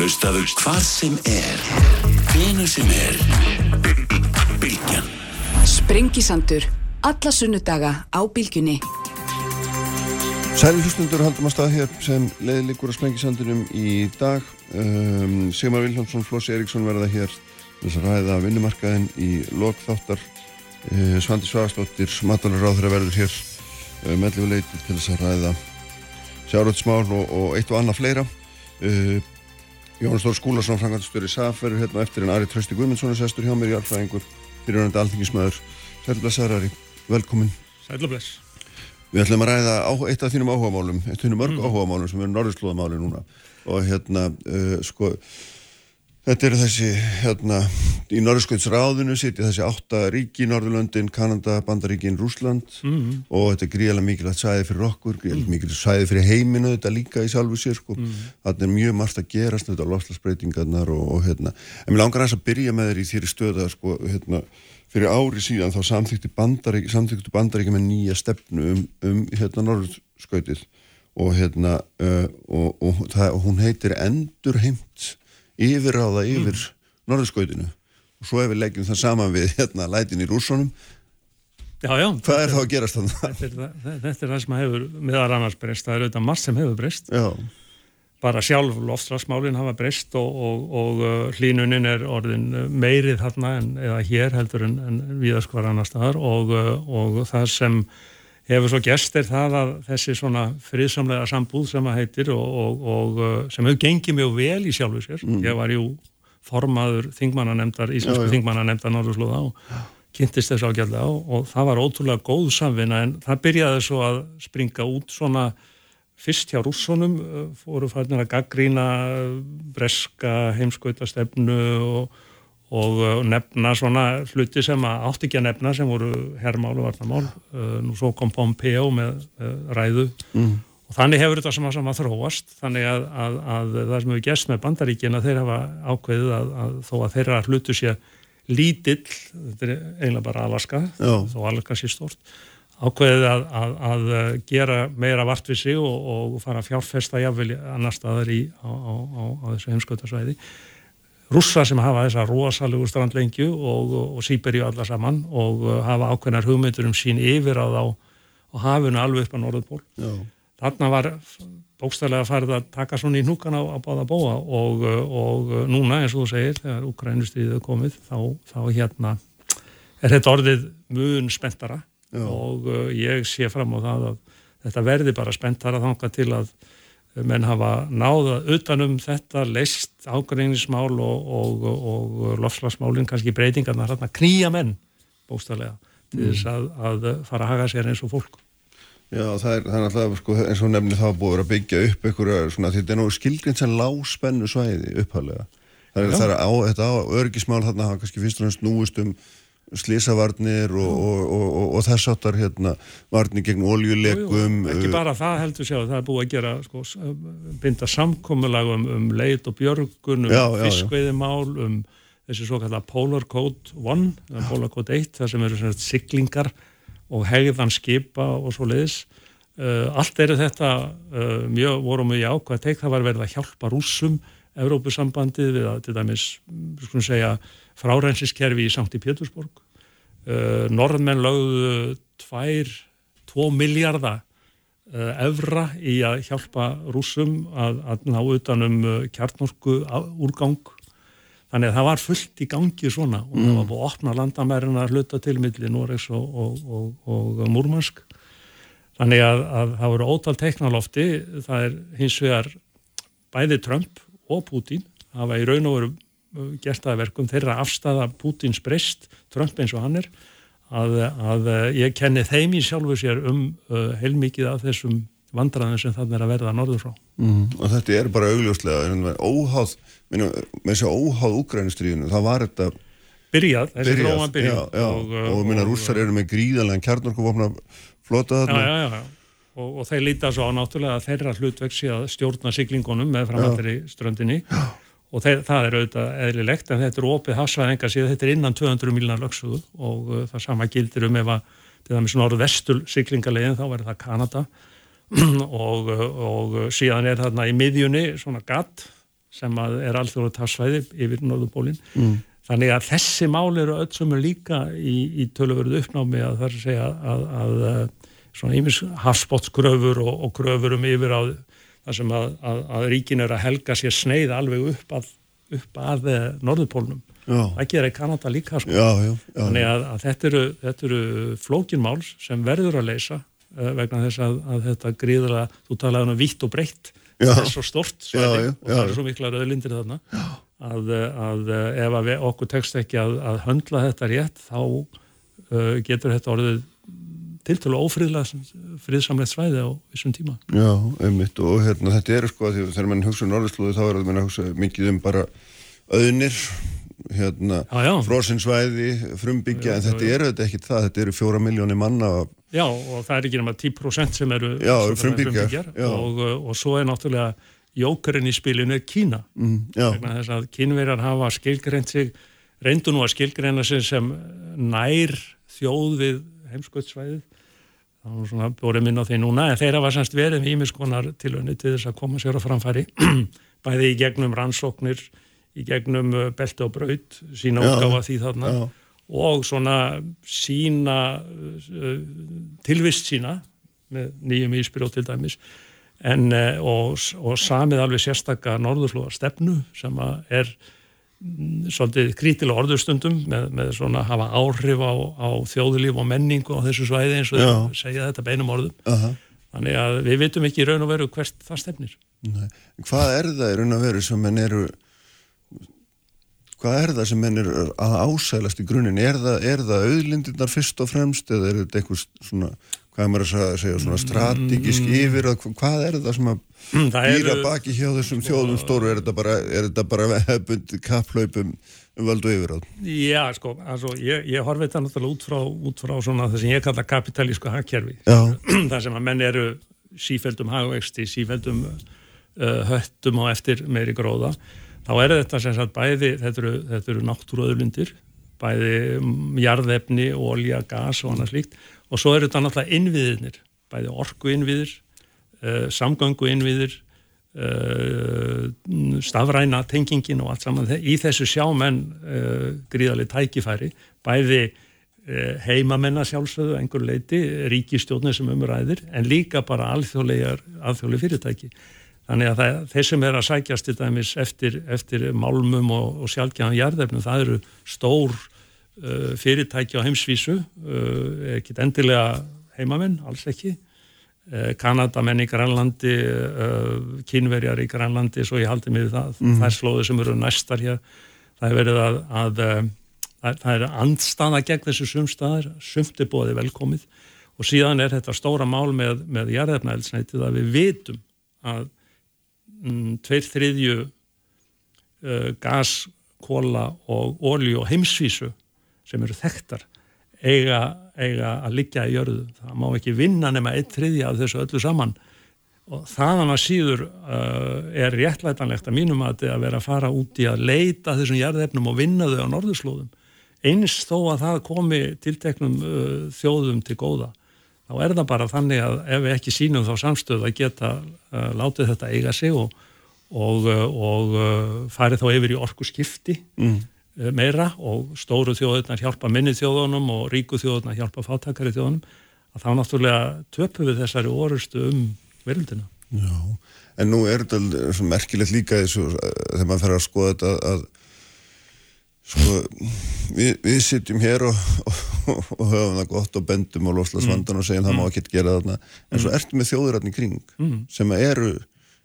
Hlustaðu hvað sem er, hvenu sem er. Bilgjan. Sprengisandur. Alla sunnudaga á bylgjunni. Sæli hlustundur haldum að stað hér sem leiðlikur að sprengisandunum í dag. Um, Sigmar Viljámsson, Flossi Eriksson verða hér þess að ræða vinnumarkaðin í lokþáttar. Uh, Svandi Svagastóttir, matalur ráður að verður hér uh, meðluleiti til þess að ræða sjárótsmál og, og eitt og annað fleira. Uh, Jónas Þór Skúlason, frangatistur í SAF verður hérna eftir en Ari Trösti Guðmundsson er sestur hjá mér í alfræðingur fyrirhundandi alþingismæður. Sæli blessaður Ari, velkomin. Sæl og bless. Við ætlum að ræða á, eitt af þínum áhugamálum, eitt af þínum mörg mm. áhugamálum sem eru norðurslóðamáli núna og hérna, uh, sko, þetta eru þessi, hérna, í norðurskjöldsráðinu sitja þessi átta ríki, Norðurlöndin, Kanada, Bandaríkin, Rúsland mm. og þetta er gríðilega mikilvægt sæði fyrir okkur, gríðilega mm. mikilvægt sæði fyrir heiminu þetta líka í sjálfu sér, sko, þetta er mjög margt að gerast, þetta er lofslagsbreytingarnar og, og hérna, en mér langar að byrja með þér í þýri stöða, sko, hérna, fyrir ári síðan þá samþykti bandarík, samþykti bandaríkja með nýja stefnu um, um hérna norðskautið og hérna uh, og, og, það, og hún heitir Endurheimt yfirráða yfir mm. norðskautinu og svo ef við leggjum það saman við hérna lætin í rússonum Já, já. Hvað er þá að gerast þannig? Þetta þetta er það sem hefur meðar annars breyst, það er auðvitað margt sem hefur breyst. Já bara sjálf loftslagsmálinn hafa breyst og, og, og uh, hlínunin er orðin uh, meirið þarna en eða hér heldur en, en viðaskvar annar staðar og, uh, og það sem hefur svo gest er það að þessi svona friðsamlega sambúð sem að heitir og sem hefur gengið mjög vel í sjálfu sér. Mm. Ég var jú formaður þingmannanemndar, íslensku þingmannanemndar Norðurslóða og kynntist þessu ágjörlega og það var ótrúlega góð samvinna en það byrjaði svo að springa út svona fyrst hjá rússonum uh, fóru færðin að gaggrína breska heimskautastefnu og, og uh, nefna svona hluti sem átt ekki að nefna sem voru herrmál og varnamál uh, nú svo kom Pompeo með ræðu mm. og þannig hefur þetta sama sama þróast þannig að, að, að það sem hefur gæst með bandaríkina þeir hafa ákveðið að, að þó að þeirra hlutu sé lítill, þetta er eiginlega bara Alaska, Já. þó Alaska sé stort ákveðið að, að, að gera meira vart við sig og, og fara að fjárfesta jáfnvel annar staðar í, á, á, á, á þessu heimskautasvæði. Rússa sem hafa þessa rosalugu strandlengju og, og Sýberíu alla saman og hafa ákveðnar hugmyndur um sín yfir á þá og hafuna alveg upp á Norðurból. Þarna var bókstæðilega farið að taka svona í núkan á báða bóa og, og núna eins og þú segir, þegar Ukrænustriðið komið, þá, þá hérna er þetta orðið mun spenntara Já. og uh, ég sé fram á það að þetta verði bara spennt þar að þanga til að menn hafa náða utanum þetta leist ágreinismál og, og, og lofslagsmálinn, kannski breytingarna hérna knýja menn bóstarlega til þess mm. að, að fara að haga sér eins og fólk. Já, það er, það er alltaf sko, eins og nefnir það búið að byggja upp einhverja, svona, þetta er nú skilgrinn sem lágspennu svæði upphalega. Það er, það er á, þetta á örgismál þarna hafa kannski fyrst og náttúrulega snúist um slísavarnir og, og, og, og þess áttar hérna, varnir gegn oljuleikum ekki uh, bara það heldur sjá það er búið að gera sko, binda samkomiðlag um, um leit og björgun um fiskveiðimál um þessi svo kallar Polar Code 1 Polar Code 1 það sem eru siglingar og hegðan skipa og svo leiðis uh, allt eru þetta uh, mjög vorum við í ákvæð teik það var verið að hjálpa rúsum Európusambandið við að til dæmis skulum segja frárensiskerfi í Sankti Pétursborg. Uh, Norðmenn lögðu 2 miljardar uh, evra í að hjálpa rúsum að, að ná utanum uh, kjarnorku úrgang. Þannig að það var fullt í gangi svona og mm. það var búið að opna landamærina að hluta til millir Noregs og, og, og, og Múrmansk. Þannig að, að það voru ótal teiknalofti, það er hins vegar bæði Trump og Putin, var í raun og veru gert það verkum þeirra afstæða Pútins breyst, Trump eins og hann er að, að ég kenni þeim í sjálfu sér um uh, heilmikið af þessum vandraðin sem þannig er að verða norður frá. Mm, og þetta er bara augljóslega óháð, með þessu óháð úgrænustriðinu, það var þetta byrjað, þessi gróma byrjað já, já, og, og, og minna rússar eru með gríðanlega kjarnorkuvopna flota þarna. Já, já, já Og, og þeir líta svo á náttúrulega að þeirra hlutveksi að stjórna siglingunum með framhaldri ströndinni og þeir, það er auðvitað eðlilegt en þetta er opið hafsvæðingar síðan þetta er innan 200 miljonar lögsuðu og uh, það sama gildir um ef að til dæmis norðvestul siglingalegin þá verður það Kanada og, uh, og síðan er þarna í miðjunni svona gatt sem er alþjóður tafsvæði yfir Norðupólinn mm. þannig að þessi mál eru öll sem er líka í, í tölurverðu uppnámi að það er að segja að, að, að svona ímis hafsbótskröfur og, og kröfur um yfir á það sem að, að ríkin er að helga sér sneið alveg upp að, upp að eh, Norðupólnum það gerir Kanada líka sko. já, já, já, þannig að, að þetta eru, eru flókinmáls sem verður að leysa uh, vegna þess að, að þetta gríðra, þú talaði um vitt og breytt er svo stort svæði og það er svo mikla rauðlindir þarna. Að, að ef að við, okkur tekst ekki að höndla þetta rétt þá uh, getur þetta orðið tiltölu ófriðsamlegt svæði á vissum tíma. Já, einmitt og hérna, þetta er sko að þegar mann hugsa um norðurslóðu þá er það að hugsa mikið um bara auðnir hérna, frosinsvæði, frumbyggja, en þetta eru þetta ekkit það, þetta eru fjóra miljónir manna. Já, og það er ekki náma 10% sem eru já, frumbyggjar. Og, og svo er náttúrulega jókurinn í spilinu er Kína. Mm, þess að kínverjar hafa skilgreint sig, reyndu nú að skilgreina sig sem nær þjóð við heimskvöldsvæðið. Það var svona bórið minn á því núna, en þeirra var semst verið með ímiskonar tilunni til þess að koma sér á framfæri, bæði í gegnum rannsóknir, í gegnum uh, belti og braut sína útgáfa því þarna já. og svona sína uh, tilvist sína með nýjum íspyrjóð til dæmis en, uh, og, og samið alveg sérstakka norðurflóðar stefnu sem er svolítið krítilega orðurstundum með, með svona hafa áhrif á, á þjóðulíf og menningu á þessu svæði eins og þau segja þetta beinum orðum uh -huh. þannig að við vitum ekki í raun og veru hvert það stefnir Nei. Hvað er það í raun og veru sem enn eru hvað er það sem menn er að ásælast í grunin? Er það, er það auðlindirnar fyrst og fremst eða er þetta eitthvað svona, hvað er maður að segja, svona strategísk mm. yfir, hvað er það sem að mm, býra baki hjá þessum þjóðum stóru? Er þetta bara, er þetta bara hefbundi kaplaupum um völdu yfir á? Já, sko, altså, ég, ég horfi þetta náttúrulega út frá, út frá svona það sem ég kalla kapitalísku hagkerfi. það sem að menn eru sífældum hagvexti, sífældum uh, höttum og eftir meiri gróða þá er þetta sem sagt bæði, þetta eru, eru náttúruöðlundir, bæði jarðefni, ólja, gas og annað slíkt og svo eru þetta náttúrulega innviðinir, bæði orku innviðir, uh, samgöngu innviðir, uh, stafræna tengingin og allt saman. Í þessu sjámenn uh, gríðarlega tækifæri, bæði heimamennar sjálfsögðu, einhver leiti, ríkistjóðnir sem umræðir, en líka bara alþjóðlega fyrirtæki. Þannig að það, þeir sem er að sækjast til dæmis eftir, eftir málmum og, og sjálfgjafan jarðefnum, það eru stór fyrirtæki á heimsvísu, uh, ekkit endilega heimamenn, alls ekki. Uh, Kanadamenn í Grænlandi, kynverjar í Grænlandi, svo ég haldi mig það, mm. það er slóðu sem eru næstar hér. Það er verið að, að, að það er andstaða gegn þessu sumstaðar, sumt er bóðið velkomið og síðan er þetta stóra mál með, með jarðefnaelsneitið að við vitum að um, tveir þriðju uh, gas, kóla og ólju og heimsvísu sem eru þekktar eiga, eiga að liggja í jörðu. Það má ekki vinna nema eitt þriðja af þessu öllu saman og þaðan að síður uh, er réttlætanlegt að mínum að þetta að vera að fara út í að leita þessum jarðefnum og vinna þau á norðurslóðum. Eins þó að það komi tilteknum uh, þjóðum til góða þá er það bara þannig að ef við ekki sínum þá samstöðu að geta uh, látið þetta eiga sig og, og, og farið þá yfir í orku skipti mm. Uh, meira og stóru þjóðunar hjálpa minni þjóðunum og ríku þjóðunar hjálpa fátakari þjóðunum að þá náttúrulega töpum við þessari orustu um verðundina. Já, en nú er þetta merkilegt líka þessu uh, þegar maður fer að skoða þetta að Sko, við, við sitjum hér og, og, og höfum það gott og bendum og loslasvandan mm. og segjum mm. það má ekki gera þarna en mm. svo ertu með þjóðuratni kring mm. sem eru,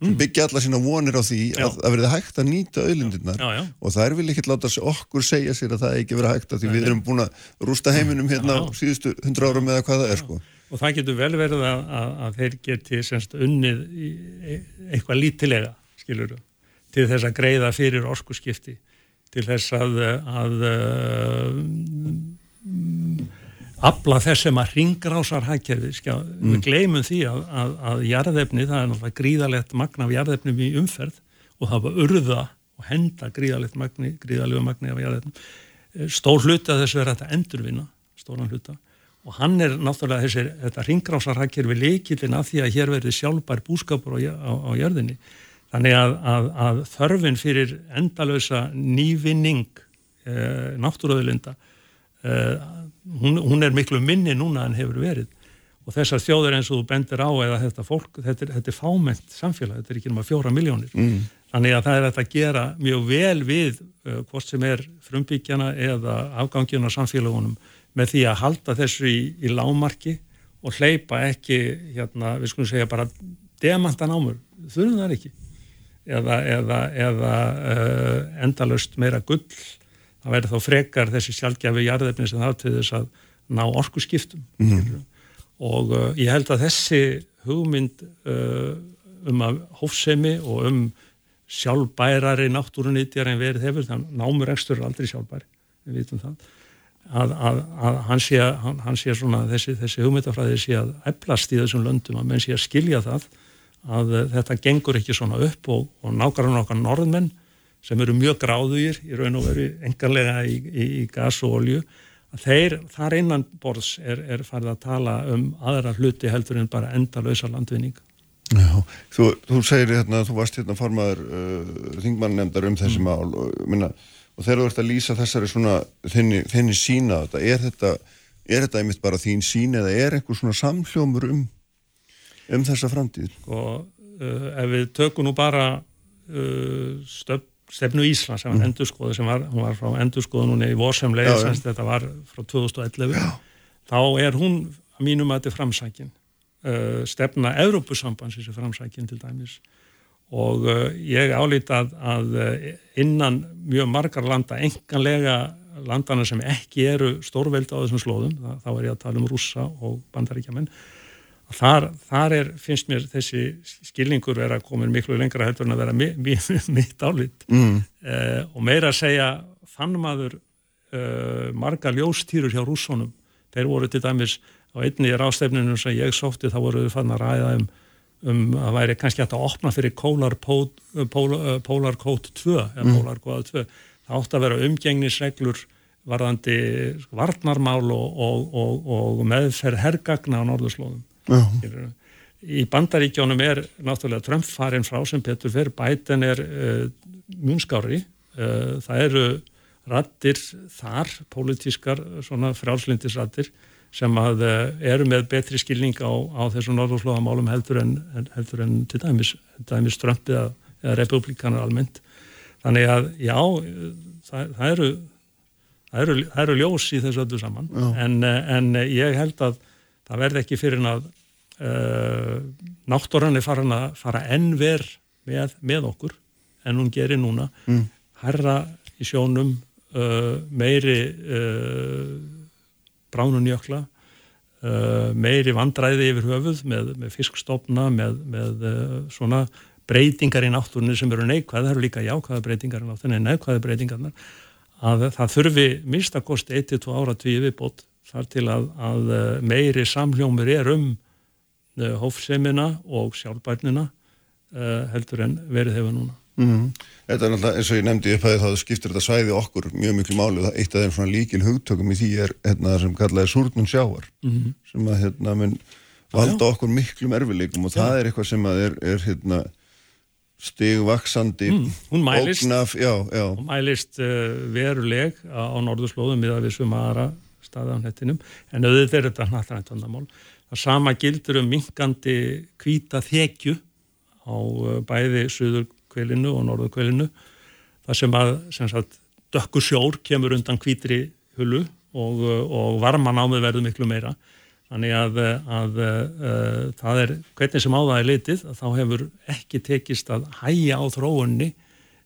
sem mm. byggja alla sína vonir á því að, að verði hægt að nýta auðlindirnar já, já. og það er vel ekkert láta okkur segja sér að það ekki verið hægt því við erum búin að rústa heiminum hérna já. á síðustu hundra árum eða hvað það er sko. Og það getur vel verið að, að, að þeir geti semst unnið e, eitthvað lítilega, skiluru, til þess að greiða fyrir orkusskipti til þess að, að afla þess sem að ringrásar hækjörði, mm. við gleymum því að, að, að jarðefni, það er náttúrulega gríðalegt magna af jarðefnum í umferð og það var urða og henda gríðalegt magni, gríðalegu magni af jarðefnum. Stór hluti að þessu er að endurvinna, stóran hluta. Og hann er náttúrulega þessi, þetta ringrásar hækjörði leikillin af því að hér verði sjálfbær búskapur á, á, á jörðinni. Þannig að, að, að þörfin fyrir endalösa nývinning uh, náttúruðulinda uh, hún, hún er miklu minni núna en hefur verið. Og þessar þjóður eins og þú bendir á eða þetta fólk, þetta er, þetta er fáment samfélag, þetta er ekki náma fjóra miljónir mm. þannig að það er þetta að gera mjög vel við uh, hvort sem er frumbíkjana eða afgangina samfélagunum með því að halda þessu í, í lámarki og hleypa ekki hérna, við skulum segja bara demantan ámur, þurfum það ekki. Eða, eða, eða uh, endalust meira gull það verður þá frekar þessi sjálfgefi jarðefni sem það til þess að ná orku skiptum mm og uh, ég held að þessi hugmynd uh, um að hófsemi og um sjálfbærari náttúrunitjar en verið hefur, þannig námur ekstur er aldrei sjálfbæri, við vitum það að, að, að hann sé, hann, hann sé svona, þessi, þessi hugmyndafræði sé að eflast í þessum löndum að menn sé að skilja það að þetta gengur ekki svona upp og, og nákvæmlega okkar norðmenn sem eru mjög gráðugir í raun og veru engarlega í, í, í gas og olju þeir, þar innan borðs er, er farið að tala um aðra hluti heldur en bara endalösa landvinning Já, þú, þú segir hérna þú varst hérna formaður uh, þingmann nefndar um þessi mm. mál og, minna, og þegar þú ert að lýsa þessari svona þinni, þinni sína þetta, er þetta er þetta einmitt bara þín sín eða er einhver svona samhljómur um um þessa framtíð og uh, ef við tökum nú bara uh, stöpp stefnu Íslands sem var mm. endurskoðu sem var, var frá endurskoðunni í vorsemlega sem þetta var frá 2011 já. þá er hún að mínum að þetta er framsækin uh, stefna Európusambansis er framsækin til dæmis og uh, ég álít að, að uh, innan mjög margar landa enganlega landana sem ekki eru stórvelda á þessum slóðum, þá, er ég að tala um rússa og bandaríkjaman Þar, þar er, finnst mér þessi skilningur vera komin miklu lengra heldur en að vera mi, mi, mitt álit mm. uh, og meira að segja fann maður uh, marga ljóstýrur hjá rússónum þeir voru til dæmis á einni rástefninu sem ég sótti þá voru við fann að ræða um, um að væri kannski hægt að opna fyrir Polar, Polar, Polar Code 2 eða mm. Polar Code 2 það átti að vera umgengnisreglur varðandi varnarmál og, og, og, og meðferð herrgagna á norðurslóðum Já. Í bandaríkjónum er náttúrulega Trump farin frá sem Petur fyrir, Biden er uh, munskári, uh, það eru rattir þar, pólitískar, svona frjálslindisrattir sem að uh, eru með betri skilning á, á þessum norðurslóðamálum heldur en, heldur en til dæmis, dæmis Trump eða, eða republikanar almennt. Þannig að já, það, það, eru, það, eru, það eru ljós í þessu öllu saman en, en ég held að það verði ekki fyrir að uh, náttúrann er farin að fara ennver með, með okkur en hún gerir núna mm. herra í sjónum uh, meiri uh, bránunjökla uh, meiri vandræði yfir höfuð með, með fiskstofna með, með svona breytingar í náttúrunni sem eru neikvæð, það eru líka jákvæða breytingar í náttúrunni, neikvæða breytingarnar að það þurfi minnstakost 1-2 ára tvíi viðbót þar til að, að eh, meiri samljómur er um hófsemina og sjálfbærnina uh, heldur en verið hefur núna. Mm -hmm. Þetta er náttúrulega eins og ég nefndi upp að það skiptir þetta svæði okkur mjög miklu máli og eitt af þeim svona líkil hugtökum í því er hérna sem kallaði súrnum sjávar mm -hmm. sem að hérna mun valda okkur miklum erfileikum og já. það er eitthvað sem að er, er hérna stigvaksandi mm, hún mælist, ógnaf, já, já. Hún mælist uh, veruleg á norðurslóðum miða við sumara staði á hnettinum en auðvitað er þetta hnattrænt vandamál. Það sama gildur um minkandi kvíta þekju á uh, bæði söðurkvelinu og norðurkvelinu það sem að sem sagt, dökkur sjór kemur undan kvítri hulu og, uh, og varman ámið verður miklu meira. Þannig að, uh, að, að er hvernig sem á það er litið þá hefur ekki tekist að hæja á þróunni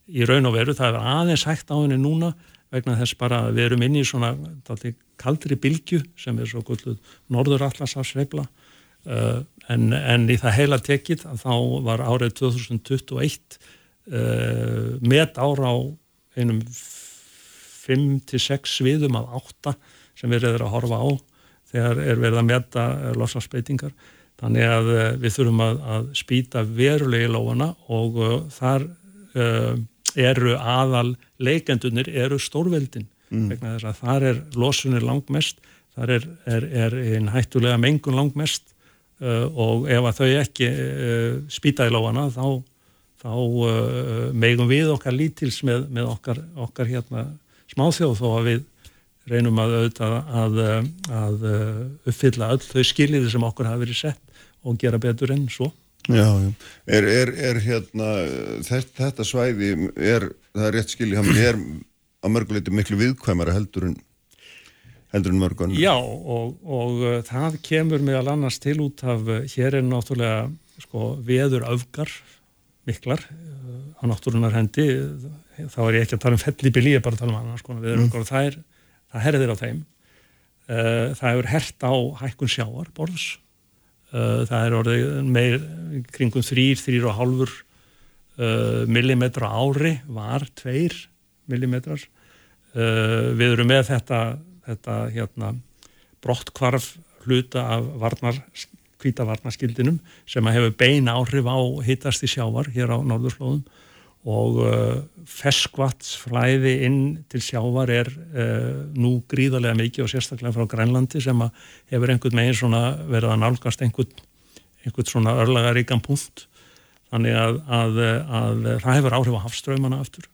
í raun og veru, það er aðeins hægt á henni núna vegna þess bara að við erum inn í svona kaldri bilgju sem er svo gulluð norðurallasafsveifla uh, en, en í það heila tekið þá var árið 2021 uh, met ára á einum 5-6 sviðum af 8 sem við erum að horfa á þegar er verið að meta losafsbeitingar þannig að við þurfum að, að spýta verulegi lóana og uh, þar eru aðal leikendunir eru stórveldin mm. vegna þess að þar er losunir langmest, þar er, er, er einn hættulega mengun langmest uh, og ef að þau ekki uh, spýta í lóana þá, þá uh, megum við okkar lítils með, með okkar, okkar hérna smáþjóð þó að við reynum að að, að uppfylla öll þau skiljiði sem okkur hafi verið sett og gera betur enn svo. Já, já. Er, er, er hérna, þetta, þetta svæði, er, það er rétt skiljið, hann er að mörguleiti miklu viðkvæmara heldur en, heldur en mörgun. Já, og, og uh, það kemur meðal annars til út af, uh, hér er náttúrulega sko, veður öfgar miklar uh, á náttúrunar hendi, þá er ég ekki að tala um fellibili, ég er bara að tala um annars konar veður öfgar mm. og það er það herðir á þeim uh, það hefur hert á hækkun sjáar borðs það er orðið meir kringum þrýr, þrýr og hálfur uh, millimetra ári var tveir millimetrar. Við erum með þetta, þetta hérna, brottkvarf hluta af varnar, kvítavarnaskildinum sem að hefur beina áhrif á hittast í sjávar hér á norðurslóðum og uh, feskvatsflæði inn til sjávar er uh, nú gríðarlega mikið og sérstaklega frá Grænlandi sem hefur einhvern megin svona verið að nálgast einhvern, einhvern svona örlagaríkan punkt. Þannig að, að, að, að það hefur áhrif á hafströymana aftur.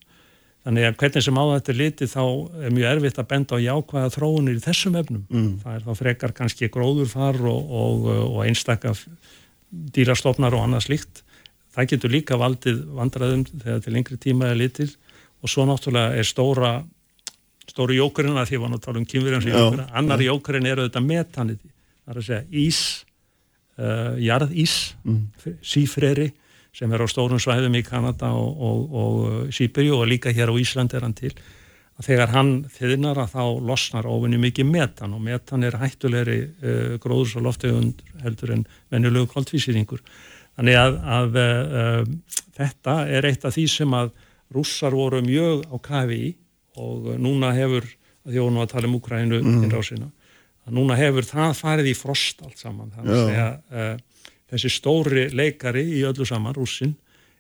Þannig að hvernig sem á þetta er litið þá er mjög erfitt að benda á jákvæða þróunir í þessum efnum. Mm. það er þá frekar kannski gróðurfar og, og, og einstakka dýrastofnar og annað slíkt það getur líka valdið vandraðum þegar til lengri tíma er litil og svo náttúrulega er stóra stóru jókurinn að því að tala um kynverjans jókurinn, annar ja. jókurinn er auðvitað metanið, það er að segja ís uh, jarðís mm. sífreri sem er á stórum svæðum í Kanada og, og, og Sýbyrju og líka hér á Ísland er hann til að þegar hann þiðnar að þá losnar ofinni mikið metan og metan er hættulegri uh, gróðurs og loftegund heldur en venjulegu kváltvísýringur Þannig að, að uh, þetta er eitt af því sem að rússar voru mjög á kafi í og núna hefur, því að við tala um Ukraínu mm. innrásina, að núna hefur það farið í frost allt saman. Þannig að uh, þessi stóri leikari í öllu saman, rússin,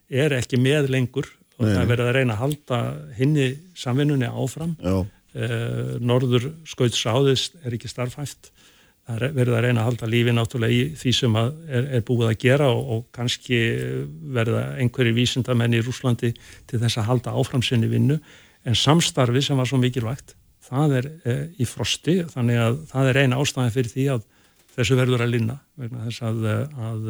er ekki með lengur og Nei. það er verið að reyna að halda hinni samvinnunni áfram. Uh, norður skauðsáðist er ekki starfhæft það er verið að reyna að halda lífi náttúrulega í því sem er, er búið að gera og, og kannski verða einhverjir vísindamenn í Rúslandi til þess að halda áframsinni vinnu. En samstarfi sem var svo mikilvægt það er e, í frosti. Þannig að það er eina ástæði fyrir því að þessu verður að linna vegna þess að, að, að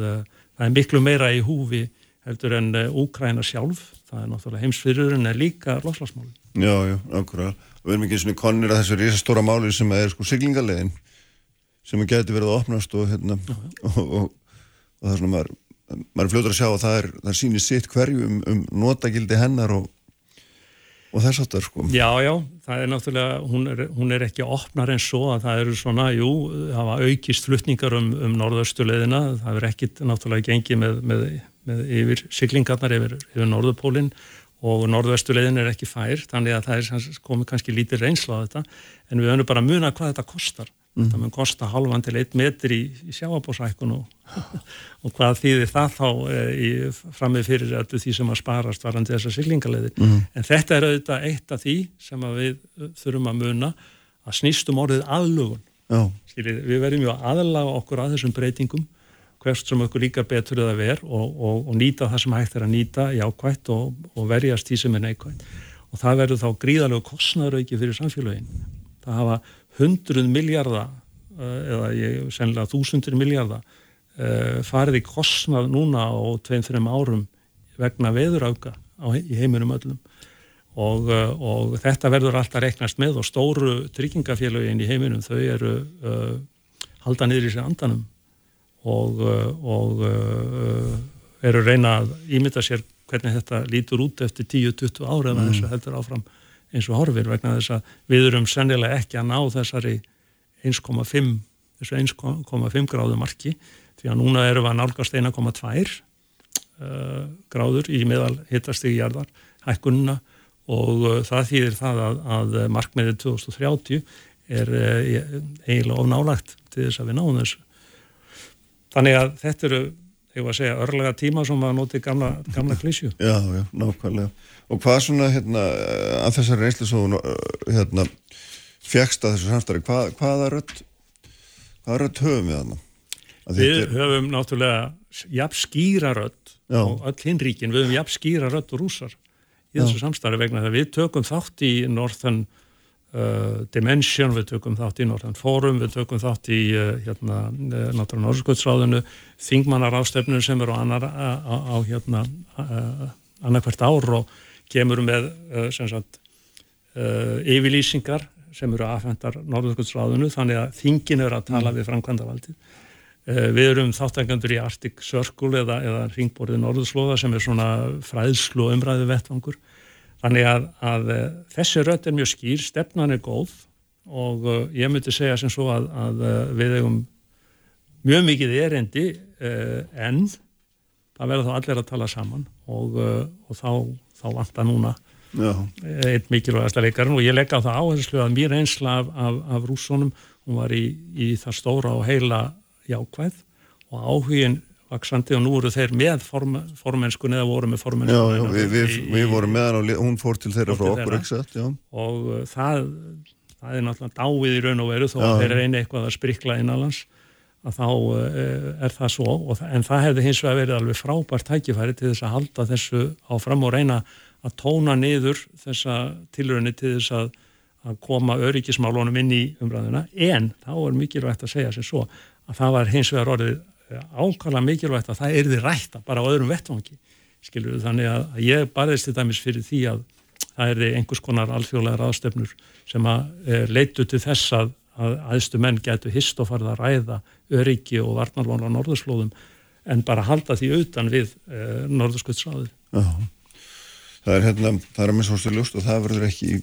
það er miklu meira í húfi heldur en Úkræna sjálf. Það er náttúrulega heimsfyrur en er líka lofslagsmáli. Já, já, okkur við erum ekki svona konir að þessu risastóra máli sem er sko siglingalegin sem geti verið að opnast og, hérna, og, og, og það er svona maður, maður er fljóður að sjá að það er, það sýnir sitt hverju um, um notagildi hennar og þess aftar sko. Já, já, það er náttúrulega, hún er, hún er ekki opnar en svo að það eru svona, jú, það var aukist flutningar um, um norðaustuleðina, það er ekkit náttúrulega gengið með, með, með yfir siglingarnar yfir, yfir norðupólinn og norðvestulegin er ekki fær, þannig að það er komið kannski lítið reynsla á þetta, en við höfum bara að muna hvað þetta kostar Mm. Það mun kosta halvan til eitt metr í, í sjáabósækun og, og hvað þýðir það þá e, í, framið fyrir öllu því sem að sparast varandi þessar siglingaleiðir. Mm. En þetta er auðvitað eitt af því sem við eh, þurfum að muna að snýstum orðið aðlugun. Skiljið, við verðum ju að aðlaga okkur að þessum breytingum hvert sem okkur líkar betur eða ver og, og, og nýta það sem hægt er að nýta í ákvætt og verjast því sem er neikvætt. Og það verður þá gríðarlegu kostnarauki fyrir samfélagin. Það hafa hundruð miljardar eh, eða ég sennilega þúsundir miljardar uh, farið í kostnað núna á tveim-þreim árum vegna veðurauka í heiminum öllum og, uh, og þetta verður alltaf reknast með og stóru tryggingafélagin í heiminum þau eru uh, halda niður í sig andanum og, og eru reyna að ímynda sér hvernig þetta lítur út eftir 10-20 ára eða mm. þess að heldur áfram eins og horfir vegna þess að við erum sennilega ekki að ná þessari 1,5 þessu 1,5 gráðu marki því að núna erum við að nálgast 1,2 uh, gráður í meðal hittastigi jarðar hækkunna og uh, það þýðir það að, að markmiðið 2030 er uh, eiginlega ofnálagt til þess að við náum þessu. Þannig að þetta eru hefur að segja örlega tíma sem að noti gamla, gamla klísju Já, já, nákvæmlega og hvað svona hérna að þessari reynslu svo hérna fjækst að þessu samstarfi, hvað, hvaða rött hvaða rött höfum við þarna? Við er... höfum náttúrulega jafn skýra rött og öll hinn ríkin, við höfum jafn skýra rött og rúsar í þessu samstarfi vegna þegar við tökum þátt í Northern uh, Dimension, við tökum þátt í Northern Forum, við tökum þátt í uh, hérna, uh, náttúrulega Norðsköldsráðinu þingmannar ástefnum sem eru á, annar, á, á hérna uh, annarkvært ár og kemur með uh, sem sagt uh, yfirlýsingar sem eru aðfendar Norðsköldsráðinu þannig að þingin eru að tala mm. við framkvæmdavaldið Eh, við erum þáttangandur í Arctic Circle eða, eða ringborðið Norðurslóða sem er svona fræðslu og umræðu vettvangur. Þannig að, að eh, þessi rött er mjög skýr, stefnan er góð og ég myndi segja sem svo að, að við hefum mjög mikið erendi en það verður þá allir að tala saman og, uh, og þá, þá vantar núna Já. eitt mikilvægast að leikarinn og ég legg á það áherslu að mér einsla af, af, af rússónum, hún var í, í það stóra og heila jákvæð og áhugin vaksandi og nú voru þeir með form, formennskunni eða voru með formennskunni Já, já við, við, við vorum með hann og hún fór til þeirra frá okkur exakt, og uh, það, það er náttúrulega dáið í raun og veru þó að þeir reyna eitthvað að sprikla innanlands að þá uh, er það svo. Það, en það hefði hins vegar verið alveg frábært tækifæri til þess að halda þessu áfram og reyna að tóna niður þessa tilröðinni til þess að, að koma öryggismálunum inn í umræðuna. En þá er mikilvægt að segja sem svo að það var hins vegar orðið eh, ákvæmlega mikilvægt að það erði rætta bara á öðrum vettvangi skilur þannig að ég barðist til dæmis fyrir því að það erði einhvers konar alþjóðlega ráðstöfnur sem að eh, leitu til þess að, að aðstu menn getur hist og farið að ræða öryggi og varnarlónu á norðurslóðum en bara halda því utan við eh, norðursköldsráði Það er hérna, það er að minn svo stjórnlust og það verður ekki í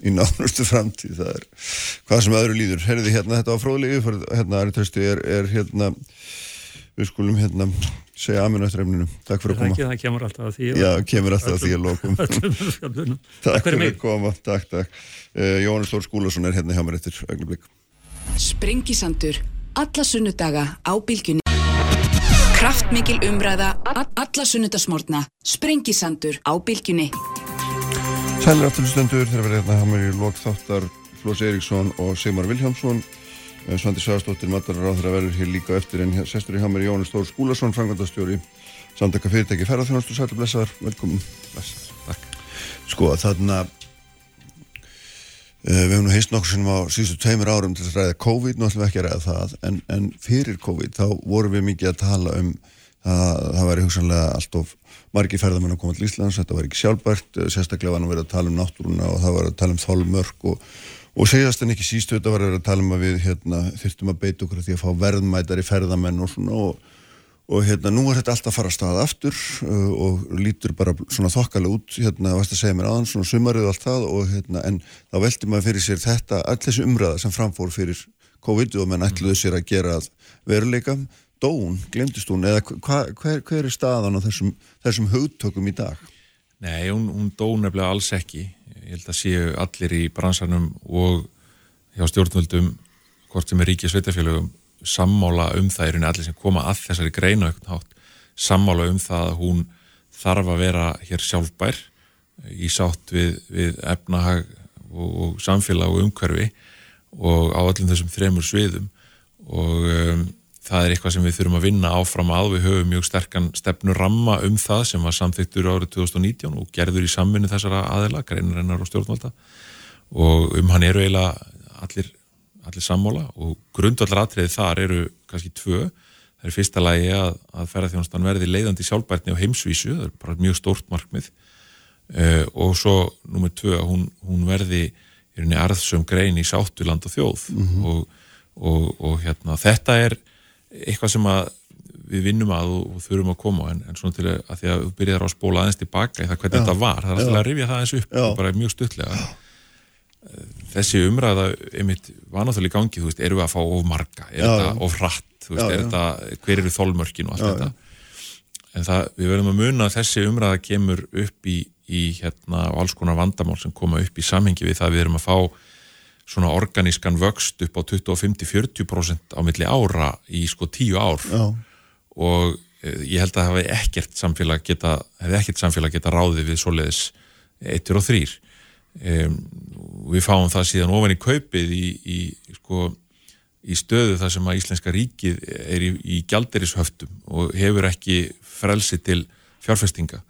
í nánustu framtíð. Það er hvað sem öðru líður. Herriði hérna þetta á fróðlegi hérna Ari Trösti er, er hérna við skulum hérna segja aminu eftir efninu. Takk fyrir að koma. það kemur alltaf að því já kemur alltaf að því að lokum. takk fyrir að koma. Takk takk. Uh, Jóhannes Lór Skúlason er hérna hjá mér eftir öglublík Sprengisandur alla sunnudaga á bylgjunni. Kraftmikil umræða alla sunnudasmórna Sprengisandur á bylgjunni. Sælir afturlustendur þegar við erum hérna hjá mér í lók þáttar Flós Eiríksson og Sigmar Viljámsson eh, Svandi Svæðastóttir matarar á þeirra verður hér líka eftir en sestur í hjá mér Jóni Stór Skúlason frangandastjóri samtaka fyrirtæki ferðarþjónastu Sælir blessaðar, velkomin Takk. Sko þarna uh, við hefum nú heist nokkur sem á síðustu tveimur árum til að ræða COVID, nú ætlum við ekki að ræða það en, en fyrir COVID þá vorum við mikið að tala um að það væri hugsanlega allt of margi ferðamenn að koma til Íslands, þetta var ekki sjálfbært. Eh, sérstaklega var hann að vera að tala um náttúruna og það var að tala um þálmörk og, og segjast en ekki sístu þetta var að tala um að við hérna, þurftum að beita okkur að því að fá verðmætar í ferðamenn og svona og, og hérna nú er þetta alltaf að fara að staða aftur uh, og lítur bara svona þokkalega út hérna, varst að segja mér aðan, svona sumarið og allt það og hérna en þá veldi maður fyrir sér þetta, all þessi umræða sem framfór fyrir COVID og menn ætluðu sér að gera veruleika dón, glemtist hún, eða hver, hver er staðan á þessum, þessum hugtökum í dag? Nei, hún, hún dón nefnilega alls ekki. Ég held að séu allir í bransarnum og hjá stjórnvöldum, hvort sem er ríkja sveitafélögum, sammála um það, er henni allir sem koma að þessari greina aukn hátt, sammála um það að hún þarf að vera hér sjálfbær í sátt við, við efnahag og, og samfélag og umhverfi og á öllum þessum þremur sviðum. Og um, það er eitthvað sem við þurfum að vinna áfram að. Við höfum mjög sterkan stefnu ramma um það sem var samþyktur árið 2019 og gerður í samvinni þessara aðela greinarinnar og stjórnvalda. Og um hann eru eiginlega allir, allir sammála og grundvallar atriði þar eru kannski tvö. Það er fyrsta lagi að, að ferðarþjónastan verði leiðandi sjálfbærtni á heimsvísu það er bara mjög stórt markmið. Uh, og svo nummið tvö að hún, hún verði í rauninni arðsum grein í sáttuland og þjóð. Mm -hmm. og, og, og hérna þetta er eitthvað sem að við vinnum að og, og þurfum að koma en, en svona til að því að þú byrjar að spóla aðeins tilbaka í það hvernig já, þetta var, það er alltaf að rifja það eins upp já. bara mjög stutlega þessi umræða einmitt í gangi, þú veist, eru við að fá of marga? Er þetta of hratt, þú veist, er þetta hver eru þólmörkin og allt þetta? en það, við verðum að muna að þessi umræða kemur upp í, í hérna alls konar vandamál sem koma upp í samhengi við það við erum að fá svona organískan vöxt upp á 25-40% á milli ára í sko tíu ár. Já. og eh, ég held að það hefði ekkert samfélag geta, hefði ekkert samfélag geta ráðið við svoleiðis eittur og þrýr um, við fáum það síðan ofan í kaupið í, í, sko, í stöðu þar sem að Íslenska ríkið er í, í gjalderishöftum og hefur ekki frelsi til fjárfestinga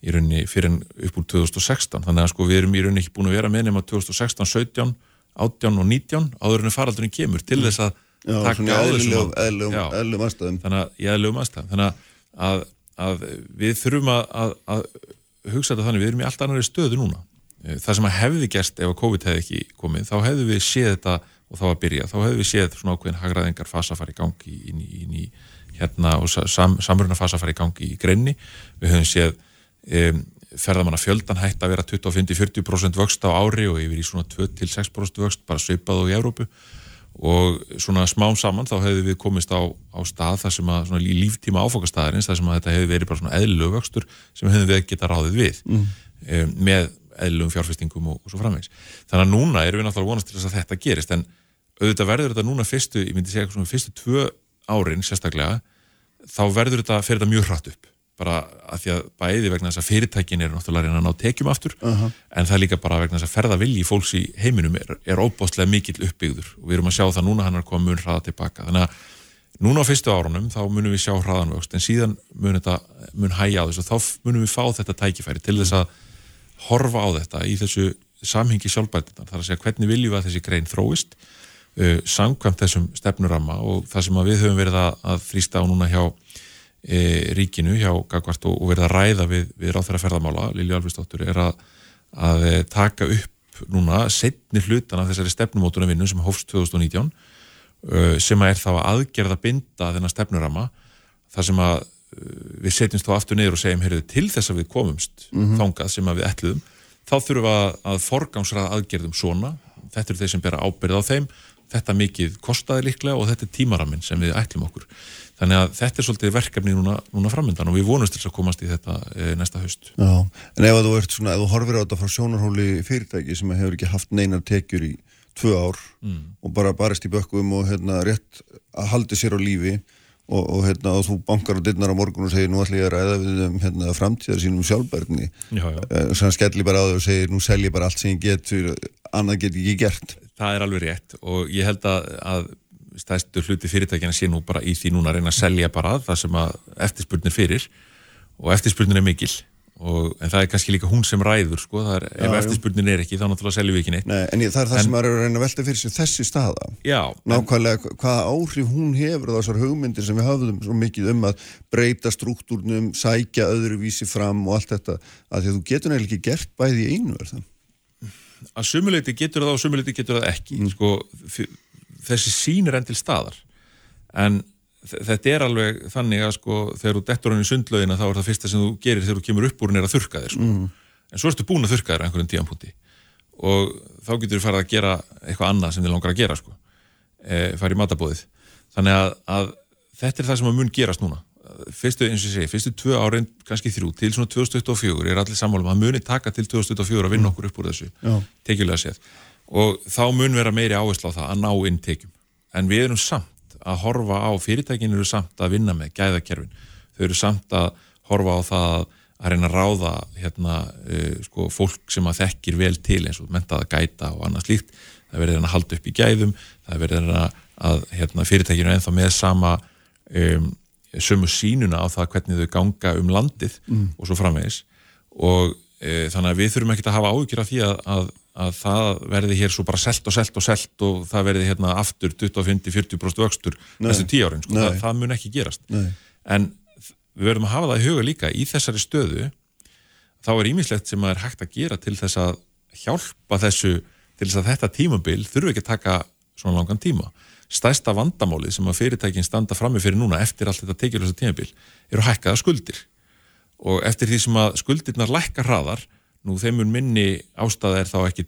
í rauninni fyrir upp úr 2016 þannig að sko við erum í rauninni ekki búin að vera með nema 2016, 17, 18 og 19 áður en faraldurinn kemur til þess að Já, taka á þessum eðlum aðstæðum. Þannig að, að, að við þurfum að, að, að hugsa þetta þannig. Við erum í allt annari stöðu núna. Eh, það sem að hefði gæst ef að COVID hefði ekki komið þá hefðu við séð þetta og þá að byrja. Þá hefðu við séð svona ákveðin hagraðingar fasa að fara í gangi inn í, inn í hérna og sam, samruna fasa að fara í gangi í greinni við höfum séð um, ferðamanna fjöldan hægt að vera 25-40% vöxt á ári og yfir í svona 2-6% vöxt bara svipað og í Európu og svona smám saman þá hefðu við komist á, á stað þar sem að svona líftíma áfokastæðarins þar sem að þetta hefði verið bara svona eðlulegu vöxtur sem hefðu við geta ráðið við mm. um, með eðlulegum fjárfestingum og, og svo framvegs. Þannig að núna erum við náttúrulega vonast til þess að þetta gerist en auðvitað verður þetta núna fyrstu, ég myndi segja svona fyrstu tvö árin sérstaklega þá verður þetta, fer þetta mjög hratt upp bara að því að bæði vegna þess að fyrirtækin er náttúrulega reyna að ná tekjum aftur uh -huh. en það er líka bara vegna þess að ferða vilji fólks í heiminum er, er óbáslega mikill uppbyggður. Og við erum að sjá það núna hann er komað mun hraða tilbaka þannig að núna á fyrstu árunum þá munum við sjá hraðanvöxt en síðan mun þetta mun hægja á þessu. Og þá munum við fá þetta tækifæri til þess að horfa á þetta í þessu samhengi sjálfbætinan þar að segja hvernig viljum við að þessi grein þróist uh, samkvæmt þessum að, að e, ríkinu hjá Gagvart og, og verið að ræða við, við ráþæra ferðamála, Lili Alfriðsdóttur er að, að taka upp núna setni hlutan af þessari stefnumótunum vinnu sem hófst 2019 e, sem að er þá að aðgerða binda þennan stefnurama þar sem að við setjumst þá aftur neyður og segjum heyrðu, til þess að við komumst mm -hmm. þangað sem að við ætluðum þá þurfum við að, að forgámsraða aðgerðum svona, þetta eru þeir sem bera ábyrð á þeim. Þetta mikið kostaði líklega og þetta er tímaraminn sem við ætlum okkur Þannig að þetta er svolítið verkefni núna, núna framöndan og við vonumst til að komast í þetta e, næsta haust. Já, en ef þú svona, ef þú horfir á þetta frá sjónarhóli fyrirtæki sem hefur ekki haft neinar tekjur í tvö ár mm. og bara barist í bökkum og hérna rétt að haldi sér á lífi og, og hérna og þú bankar á dittnar á morgun og segir nú ætlum ég að ræða við um hérna framtíðar sínum sjálfbærni og e, þannig skellir bara á þau og segir nú selj ég bara allt sem ég get, annað get ég ekki gert. Það er alveg rétt og ég held að, að stæstu hluti fyrirtækina sé nú bara í því núna að reyna að selja bara það sem að eftirspurnir fyrir og eftirspurnir er mikil og, en það er kannski líka hún sem ræður sko, er, já, ef eftirspurnin er ekki þá náttúrulega seljum við ekki neitt. Nei, en það er það en, sem maður er að reyna að velta fyrir sig þessi staða. Já, nákvæmlega en, hvaða áhrif hún hefur þessar hugmyndir sem við hafðum svo mikið um að breyta struktúrnum, sækja öðruvísi fram og allt þetta að því að þú getur nefnilega ekki gert bæði í einu er það? Að sumuleiti getur það og sumuleiti getur það ekki mm. sko, þessi sín er enn til staðar. En þetta er alveg þannig að sko þegar þú dettur hann í sundlaugina þá er það fyrsta sem þú gerir þegar þú kemur upp úr er að þurka þér sko. mm. en svo ertu búin að þurka þér einhverjum tíanpúti og þá getur þú farið að gera eitthvað annað sem þið langar að gera sko. E, farið í matabóðið þannig að, að þetta er það sem að mun gerast núna. Fyrstu, eins og ég segi, fyrstu tvö árin kannski þrjú, til svona 2024 er allir sammálum að muni taka til 2024 að vinna mm. okkur upp úr þessu, tekjulega séð og þá mun vera meiri áherslu á það að ná inn tekjum. En við erum samt að horfa á, fyrirtækin eru samt að vinna með gæðakerfin. Þau eru samt að horfa á það að reyna að ráða hérna, uh, sko, fólk sem að þekkir vel til eins og mentaða gæta og annað slíkt. Það verður að halda upp í gæðum, það verður að hérna, fyrirtækinu ennþá með sama um, sömu sínuna á það hvernig þau ganga um landið mm. og svo framvegis og e, þannig að við þurfum ekki að hafa áhugir af því að, að að það verði hér svo bara selt og selt og selt og það verði hérna aftur 25-40% vöxtur næstu tíu árin, sko, það, það mun ekki gerast. Nei. en við verðum að hafa það í huga líka í þessari stöðu þá er ímislegt sem að er hægt að gera til þess að hjálpa þessu til þess að þetta tímabil þurfu ekki að taka svona langan tíma. Stæsta vandamálið sem að fyrirtækin standa frammi fyrir núna eftir allt þetta tekjulösa tímabil eru hækkaða skuldir. Og eftir því sem að skuldirnar lækka hraðar nú þeim mun minni ástæða er þá ekki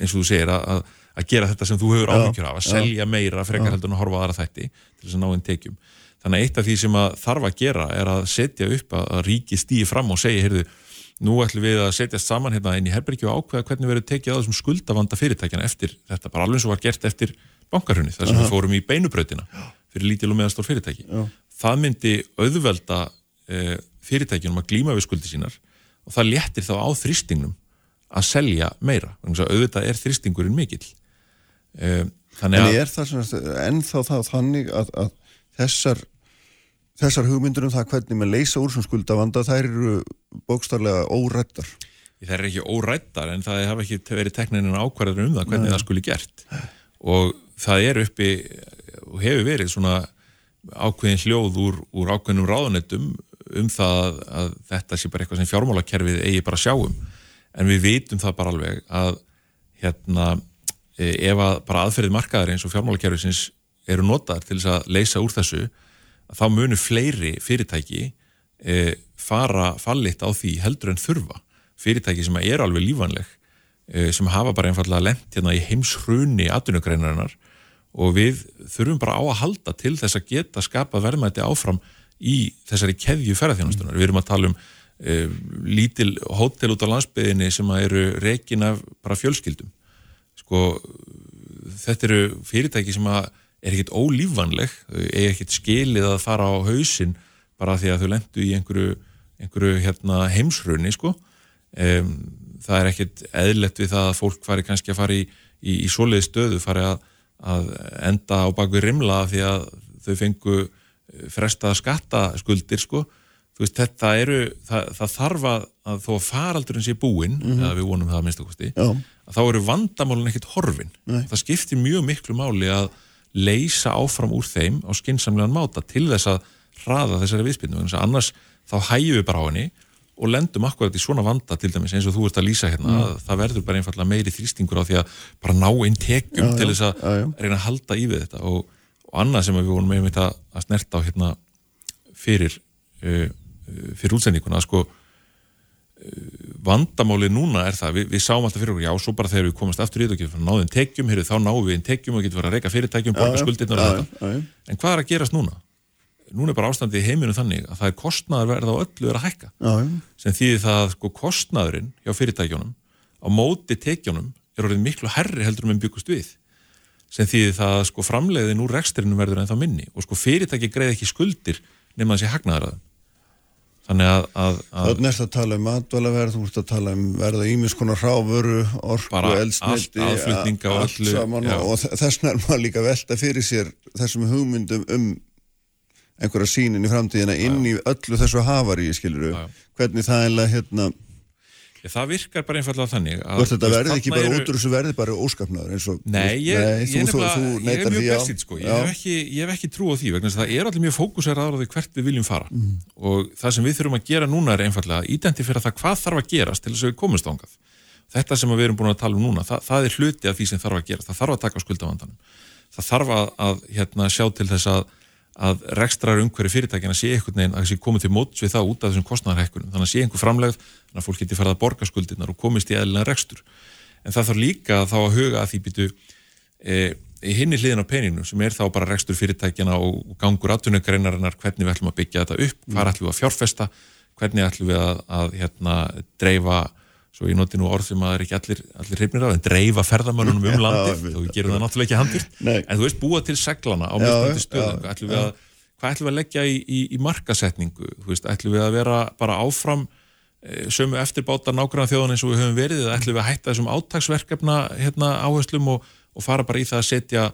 eins og þú segir að, að gera þetta sem þú hefur ámyggjur af, að selja meira frekar heldur en að horfa aðra þætti til þess að ná einn tekjum. Þannig að eitt af því sem að þarf að gera er að setja upp að, að ríki stýi fram og segja, heyrðu, nú ætlum við að setjast saman hérna inn í herbergi og ákveða hvernig verður tekið á þessum skuldavanda fyrirtækjana eftir þetta, bara alveg eins og var gert eftir bankarhunni, þar sem -huh. við fórum í beinubröðina fyrir lítil og meðastór fyrirtæki. Já. Það myndi auðvelda e, fyrirtækjunum að glíma við skuldi sínar og það léttir þá á þrýstingnum að selja meira auðvitað er þrýstingurinn mikill um, þannig að en er það ennþá það þannig að, að þessar þessar hugmyndur um það hvernig maður leysa úr sem skuldavanda, þær eru bókstarlega órættar. Það er ekki órættar en það hafa ekki verið tekninin ákvarðar um það hvernig Nei. það skuli gert og það er uppi og hefur verið svona ákveðin hljóð úr, úr ákveðinum ráðanetum um það að þetta sé bara eitthvað sem fjármálakerfið eigi bara sjáum en við vitum það bara alveg að hérna e, ef að bara aðferðið markaðar eins og fjármálakerfið eru notaðar til þess að leysa úr þessu þá munir fleiri fyrirtæki e, fara fallit á því heldur en þurfa. Fyrirtæki sem er alveg lífanleg e, sem hafa bara einfallega lent hérna í heimshruni atvinnugreinarinnar og við þurfum bara á að halda til þess að geta skapa verðmætti áfram í þessari keðju ferðarþjónastunar. Við erum að tala um e, lítil hótel út á landsbyðinni sem eru rekin af bara fjölskyldum. Sko, þetta eru fyrirtæki sem er ekkit ólífanleg, er ekkit skilið að fara á hausin bara því að þau lendu í einhverju, einhverju hérna, heimsrunni sko. Um, það er ekkit eðlert við það að fólk fari kannski að fara í, í, í svoleiði stöðu, fari að, að enda á bakvið rimla því að þau fengu fresta skattaskuldir sko. Veist, þetta eru, það, það þarf að, að þó að faraldurinn sé búinn, mm -hmm. eða við vonum það að minnst okkursti, að þá eru vandamálun ekkit horfin. Nei. Það skiptir mjög miklu máli að leysa áfram úr þeim á skinsamlegan máta til þess að hraða þessari viðspilnum, annars þá hægjum við bara á henni og lendum akkurat í svona vanda til dæmis eins og þú ert að lýsa hérna mm. að það verður bara einfallega meiri þrýstingur á því að bara ná einn tekjum já, til þess að já, já. reyna að halda í við þetta og, og annað sem við vorum um að snerta á hérna fyrir uh, fyrir útsendinguna að sko vandamáli núna er það, við, við sáum alltaf fyrir okkur, já, svo bara þegar við komast aftur í þetta og getum náðum tekjum, heyrðu, þá náum við einn tekjum og getum verið að reyka fyrirtækjum, borga skuldirnar og þetta. En hvað er að gerast núna? Núna er bara ástandið í heiminu þannig að það er kostnaður verða á öllu verið að hækka. Já, sem þýðir það að sko kostnaðurinn hjá fyrirtækjunum á móti tekjunum er orðið miklu herri heldur um en byggust við. Sem þýðir það að sko framleiðin úr reksturinn verður en þá minni og sko fyrirtæki greið ekki skuldir nema þessi hagnaðaraðum. Þannig að... að, að Þannig að það tala um matvælaverð, þú ert að tala um verða ímiðskonar hráfuru, orku, elsnildi, allt saman já. og þess nær maður líka velta fyrir sér þessum hugmyndum um einhverja sínin í framtíðina inn í öllu þessu hafari, skiluru, hvernig það er hérna Það virkar bara einfallega þannig að... Þetta verði ekki bara eru... út úr þessu verði bara óskapnaður eins og... Nei, ég, nei, ég, þú, þú, þú ég er mjög bestið sko, ég hef, ekki, ég hef ekki trú á því vegna þess að það er allir mjög fókusar aðraði hvert við viljum fara. Mm. og það sem við þurfum að gera núna er einfallega að identifera það hvað þarf að gerast til þess að við komumst ángað. Þetta sem við erum búin að tala um núna, það, það er hluti af því sem þarf að gerast, það þarf að taka skuldavandanum, það þarf að, að hérna, sjá til þess að að rekstrar umhverju fyrirtækina sé einhvern veginn að sé komið til móts við það út af þessum kostnæðarhekkunum þannig að sé einhver framlegð, þannig að fólk geti farið að borga skuldirnar og komist í eðlilega rekstur. En það þarf líka þá að huga að því býtu e, í hinni hliðin á peninu sem er þá bara rekstur fyrirtækina og gangur atvinnugreinarinnar, hvernig við ætlum að byggja þetta upp, hvað ætlum við að fjárfesta hvernig ætlum við að, að hérna, dreifa svo ég noti nú orð sem að það er ekki allir, allir hreifnir af, en dreifa ferðamönnum um landið, ja, þú gerum það náttúrulega ekki handvirt, en þú veist búa til seglana á mjög stöðum, ætlum við að hvað ætlum við að leggja í, í, í markasetningu, þú veist, ætlum við að vera bara áfram e, sömu eftirbáta nákvæmlega þjóðan eins og við höfum verið, eða ætlum við að hætta þessum átagsverkefna hérna, áherslum og, og fara bara í það að setja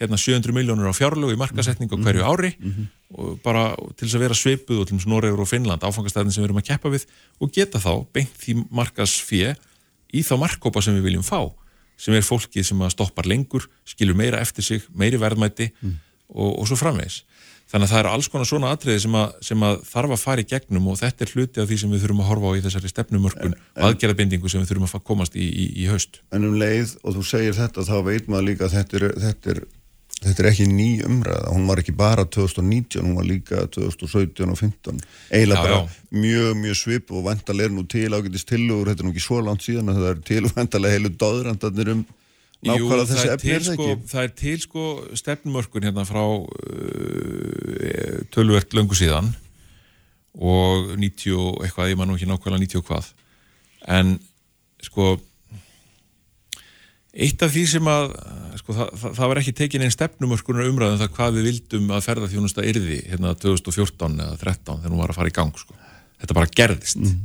hérna 700 miljónur á fjárlögu í markasetningu hverju mhm. ári mm -hmm. og bara til þess að vera svipuð og til þess að Noregur og Finnland áfangastæðin sem við erum að keppa við og geta þá beint því markasfið í þá markkópa sem við viljum fá sem er fólkið sem að stoppar lengur skilur meira eftir sig, meiri verðmæti mm. og, og svo framvegs þannig að það eru alls konar svona atriði sem að, sem að þarf að fara í gegnum og þetta er hluti af því sem við þurfum að horfa á í þessari stefnumörkun og aðgerðabindingu sem við þurfum að komast í, í, í haust En um leið og þú segir þetta þá veit maður líka að þetta er, þetta er þetta er ekki ný umræða, hún var ekki bara 2019, hún var líka 2017 og 2015, eiginlega bara já. mjög, mjög svip og vantalega er nú til ágætist tilugur, þetta er nú ekki svo langt síðan að það er til vantalega heilu döðrandarnir um nákvæmlega þessi efni er það sko, ekki? Það er til sko stefnumörkun hérna frá uh, tölvert löngu síðan og 90 eitthvað, ég man nú ekki nákvæmlega 90 hvað en sko Eitt af því sem að, sko, það, það, það var ekki tekin einn stefnumörskunar umræðum um það hvað við vildum að ferðarþjónusta yrði hérna 2014 eða 2013 þegar hún var að fara í gang, sko. Þetta bara gerðist. Mm.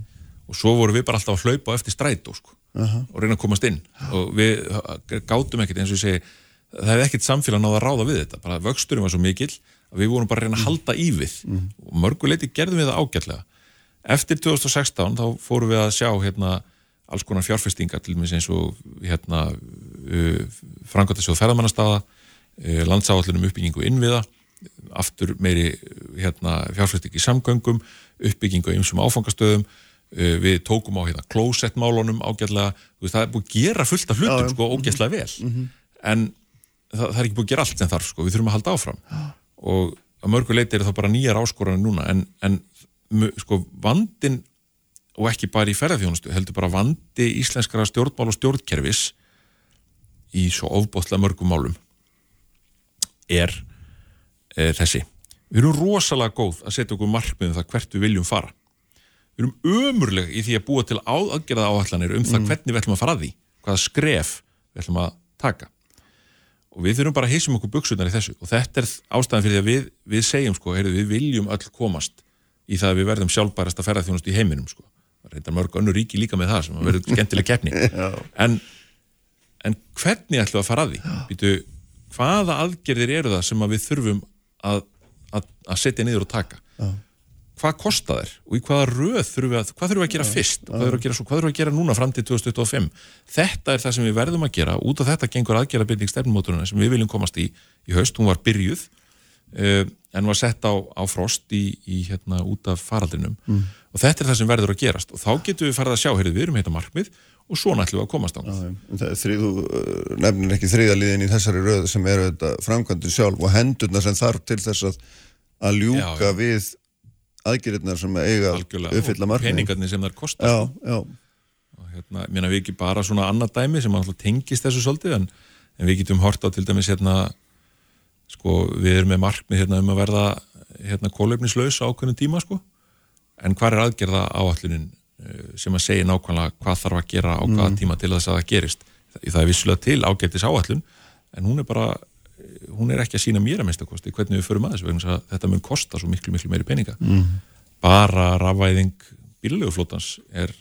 Og svo voru við bara alltaf að hlaupa eftir strætó, sko, uh -huh. og reyna að komast inn. Og við gátum ekkert, eins og ég segi, það hefði ekkert samfélag náða að ráða við þetta. Bara vöxturinn var svo mikill að við vorum bara að reyna að halda í við mm. og mörguleiti gerðum við það ágætlega eftir 2016 þá fórum við að sjá hérna alls konar fjárfestingar til og með eins og hérna uh, frangöndasjóð ferðamannastaða uh, landsáallunum uppbyggingu innviða aftur meiri hérna, fjárfesting í samgöngum uppbyggingu í umsum áfangastöðum uh, við tókum á hérna klósettmálunum ágætlega, það er búið að gera fullt af hlutum Já, sko, ógætlega vel. Mm -hmm. en það, það er ekki búið að gera allt sem þarf sko, við þurfum að halda áfram. Og að mörgu leiti er það bara nýjar áskoranir núna. En, en sko vandin og ekki bara í ferðarþjónustu, heldur bara vandi íslenskara stjórnmál og stjórnkerfis í svo ofbóðslega mörgum málum er e, þessi. Við erum rosalega góð að setja okkur markmiðum það hvert við viljum fara. Við erum ömurleg í því að búa til aðgerða áallanir um mm. það hvernig við ætlum að fara að því, hvaða skref við ætlum að taka. Og við þurfum bara að heysum okkur buksunar í þessu og þetta er ástæðan fyrir því að við, við segjum sko, heyrðu, við viljum öll komast í það að við verðum sjálfbærasta ferðarþjónust í heiminum sko. Reyndar mörg önnu ríki líka með það sem að verður skemmtileg keppni. En, en hvernig ætlum við að fara að því? Býtu, hvaða aðgerðir eru það sem að við þurfum að, að, að setja niður og taka? Já. Hvað kostar þær? Og í hvaða röð þurfum við að, hvað þurfum við að gera fyrst? Hvað þurfum við að gera, hvað þurfum við að gera núna fram til 2025? Þetta er það sem við verðum að gera. Út af þetta gengur aðgerðabilding stefnumóturuna sem við viljum komast í í haust. Hún var byrjuð en var sett á, á frost í, í hérna út af faraldrinum. Mm. og þetta er það sem verður að gerast. Og þá getum við farið að sjá, heyrðu við erum hérna markmið og svo nættum við að komast á Þú uh, nefnir ekki þriðaliðin í þessari röð sem eru þetta framkvæmdu sjálf og hendurna sem þarf til þess að, að ljúka já, já. við aðgjörðnar sem eiga uppfylla markmið peningarnir sem þar kostar já, og hérna, mér finnst við ekki bara svona annað dæmi sem alltaf tengist þessu svolítið en, en við getum hort á til dæmis hérna sko við erum með markmið hérna um að verða hérna kólöfnislaus ákveðnum tíma sko en hvað er aðgerða áallunin eh, sem að segja nákvæmlega hvað þarf að gera á hvaða mm. tíma til þess að það gerist það er vissulega til ágættis áallun en hún er bara, hún er ekki að sína mér að minnstakosti hvernig við förum að þessu vegna að þetta mun kosta svo miklu miklu meiri peninga mm. bara rafvæðing bílalöguflótans er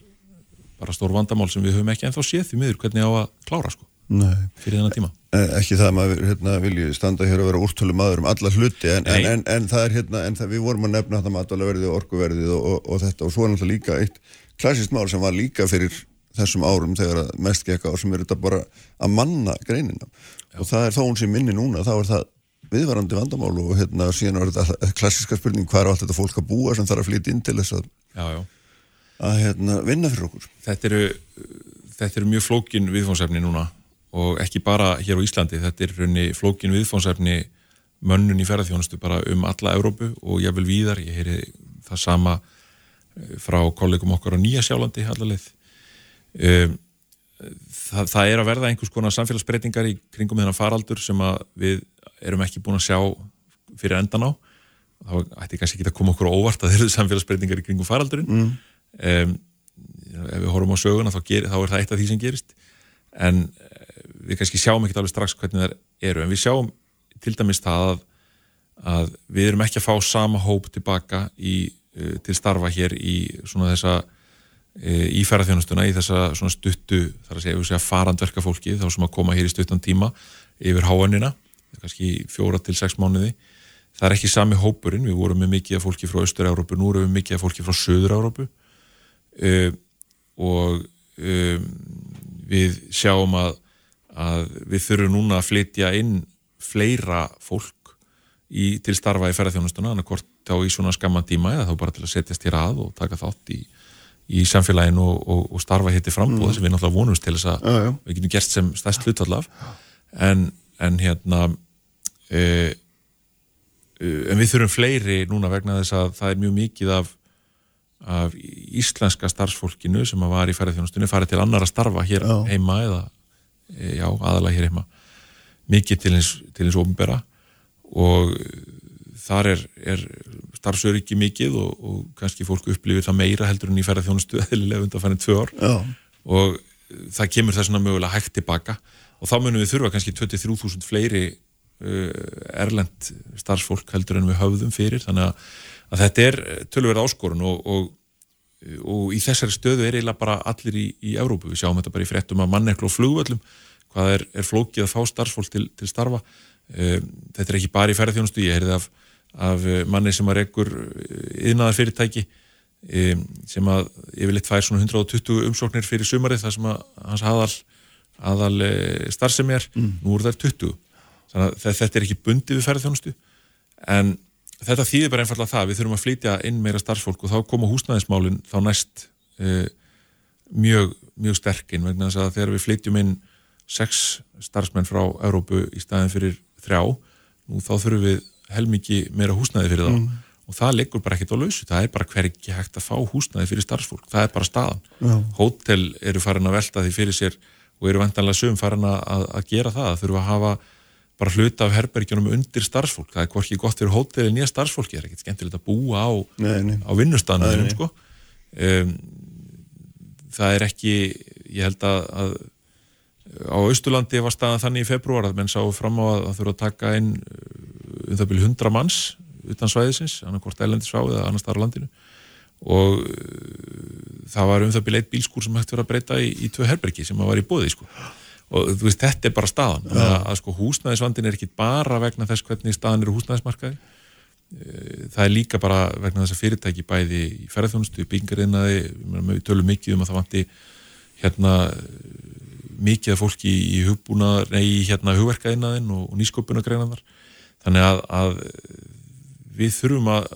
bara stór vandamál sem við höfum ekki ennþá séð því miður hvernig á að klára sko Nei. fyrir þennan tíma? Eh, ekki það að maður hérna, vilji standa hér og vera úrtölu maður um alla hluti en, en, en, en það er hérna, en það, við vorum að nefna þetta matalaverðið og orkuverðið og, og, og þetta og svo er náttúrulega líka eitt klassist mál sem var líka fyrir þessum árum þegar mest gekka og sem er þetta bara að manna greinina. Já. og það er þó hún sem minni núna, þá er það viðvarandi vandamál og hérna síðan er þetta klassiska spurning hvað er allt þetta fólk að búa sem þarf að flytja inn til þess að, já, að hérna, vinna fyrir okkur. Þetta eru, þetta eru mjög flókin viðfónsefni núna og ekki bara hér á Íslandi, þetta er raunni flókin viðfónsefni mönnun í ferðarþjónustu bara um alla Európu og ég vil víðar, ég heyri það sama eh, frá kollegum okkar á Nýja Sjálandi allarleið um, það, það er að verða einhvers konar samfélagsbreytingar í kringum þennan faraldur sem við erum ekki búin að sjá fyrir endan á. Þá ætti kannski ekki að koma okkur óvart að þeir eru samfélagsbreytingar í kringum faraldurinn. Mm. um, ef við horfum á söguna þá, ger, þá er það eitt af því sem gerist. En við kannski sjáum ekki alveg strax hvernig það eru en við sjáum til dæmis það að, að við erum ekki að fá sama hóp tilbaka í, uh, til starfa hér í svona þessa uh, í ferðarþjónustuna, í þessa svona stuttu þar að segja, segja farandverka fólki þá sem að koma hér í stuttan tíma yfir háanina, kannski fjóra til sex mánuði, það er ekki sami hópurinn, við vorum með mikið af fólki frá Östur-Európu, nú erum við mikið af fólki frá Söður-Európu uh, og um, við sjáum að að við þurfum núna að flytja inn fleira fólk í, til starfa í ferðarþjónustuna þannig hvort þá í svona skamman tíma eða þá bara til að setjast hér að og taka þátt í, í samfélaginu og, og, og starfa hér til frambúða mm. sem við náttúrulega vonumst til þess að já, já. við getum gert sem stærst hlutallaf en, en hérna e, e, en við þurfum fleiri núna vegna þess að það er mjög mikið af af íslenska starfsfólkinu sem að var í ferðarþjónustunni farið til annar að starfa hér já. heima eða já, aðalega hér heima. Mikið til eins, til eins ofnbera og þar er, er starfsöryggi mikið og, og kannski fólk upplifir það meira heldur en í ferðarþjónustu eðlilega undan fannir tvö ár. Já. og það kemur þess að mögulega hægt tilbaka og þá munum við þurfa kannski 23.000 fleiri uh, erlend starfsfólk heldur en við höfðum fyrir. Þannig að, að þetta er tölverð áskorun og, og og í þessari stöðu er eiginlega bara allir í, í Európu, við sjáum þetta bara í fréttum af manneklu og flugvöllum, hvað er, er flókið að fá starfsfólk til, til starfa? Um, þetta er ekki bara í ferðarþjónustu, ég heyrði af af eh, manni sem að rekkur yðnaðar fyrirtæki sem að yfirleitt fær svona 120 umsóknir fyrir sumarið þar sem að hans aðal, aðal starfsemi er, mm. nú eru það 20 þannig að þetta er ekki bundið við ferðarþjónustu en þetta þýðir bara einfallega það, við þurfum að flytja inn meira starfsfólk og þá koma húsnæðismálinn þá næst uh, mjög, mjög sterkinn vegna þess að þegar við flytjum inn sex starfsmenn frá Európu í staðin fyrir þrjá, nú þá þurfum við helmikið meira húsnæði fyrir þá mm. og það liggur bara ekkert á lausu, það er bara hverki hægt að fá húsnæði fyrir starfsfólk, það er bara staðan. Já. Hótel eru farin að velta því fyrir sér og eru vantanlega sögum farin að, að gera það, það þurfum að hafa bara hluta af herbergjunum undir starfsfólk, það er hvorki gott fyrir hótel en nýja starfsfólki, það er ekkert skemmtilegt að búa á, á vinnustanum sko. um, það er ekki, ég held að, að á Östurlandi var staðan þannig í februar að menn sá fram á að það þurfa að taka inn um það byrju hundra manns utan svæðisins, annarkort ælendis á eða annar starf landinu. Og uh, það var um það byrju eitt bílskúr sem hægt verið að breyta í, í tvö herbergi sem var í bóði sko og þú veist, þetta er bara staðan ja. að, að sko húsnæðisvandin er ekki bara vegna þess hvernig staðan eru húsnæðismarkaði eh, það er líka bara vegna þess að fyrirtæki bæði í ferðarþjónustu, byggingariðnaði við tölum mikið um að það vanti hérna mikið af fólki í hugbúna nei, hérna hugverkaðinaðin og, og nýsköpunagreinaðar þannig að, að við þurfum að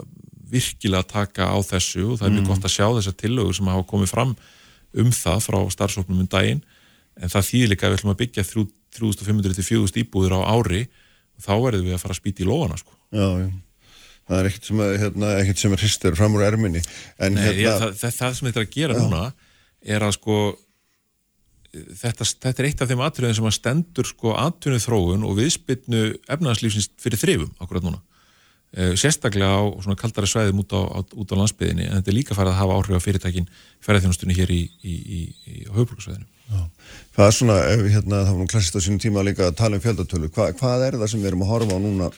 virkilega taka á þessu og það er mjög mm. gott að sjá þessar tillögur sem hafa komið fram um það frá starfsóknum um daginn en það þýðir líka að við ætlum að byggja 3500-4000 íbúður á ári og þá verðum við að fara að spýta í lofana sko. Já. Það er ekkert sem, hérna, sem er hristur fram úr erminni. En, Nei, hérna... já, það, það, það sem þetta er að gera já. núna er að sko þetta, þetta er eitt af þeim atriðin sem að stendur sko aðtunni þróun og viðspilnu efnarslífsins fyrir þrifum akkurat núna. Eh, sérstaklega á svona kaldara svæðum út á, út á landsbyðinni en þetta er líka farið að hafa áhrif á fyrirtækin ferðarþjónustunni hér í, í, í, í höfbruksvæðinu. Hvað er svona, hérna, það var nú klassist á sínum tíma líka að tala um fjöldatölu, Hva, hvað er það sem við erum að horfa á núna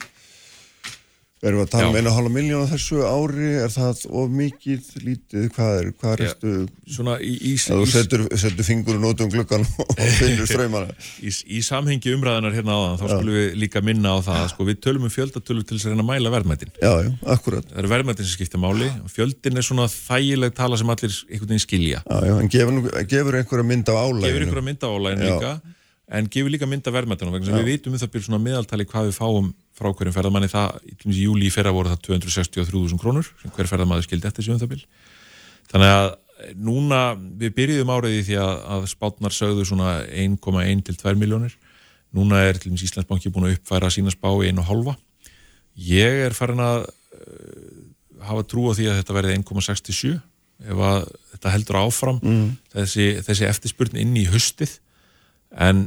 Erum við að tala um einu halva miljón á þessu ári, er það of mikið, lítið, hvað er, hvað er eftir, svona í, í, þú setur, setur fingurinn út um glukkan og finnur ströymana. Í, í samhengi umræðanar hérna áðan, þá já. skulum við líka minna á það, sko, við tölum um fjöldatölu til þess að reyna að mæla verðmættin. Já, já, akkurat. Það eru verðmættin sem skipta máli, fjöldin er svona þægileg tala sem allir einhvern veginn skilja. Já, já, en gefur, gefur einhverja mynd af álæginu. Gefur einhverja mynd af álæginu líka, en gefur líka mynd af verðmættinum, vegna sem við vitum um það byrjum svona meðaltali hvað við fáum frá hverjum ferðamanni. Það, í júli í fyrra voru það 263.000 krónur sem hver ferðamanni skildi eftir síðan það bil. Þannig að núna við byrjuðum áriði því að, að spátnar sögðu svona 1,1 til 2 miljónir núna er til dæmis Íslandsbanki búin að uppfæra sína spá í 1,5 ég er farin að uh, hafa trú á því að þetta verði 1,67 ef að þetta heldur áfram mm. þessi, þessi eftirspurn inn í höstið en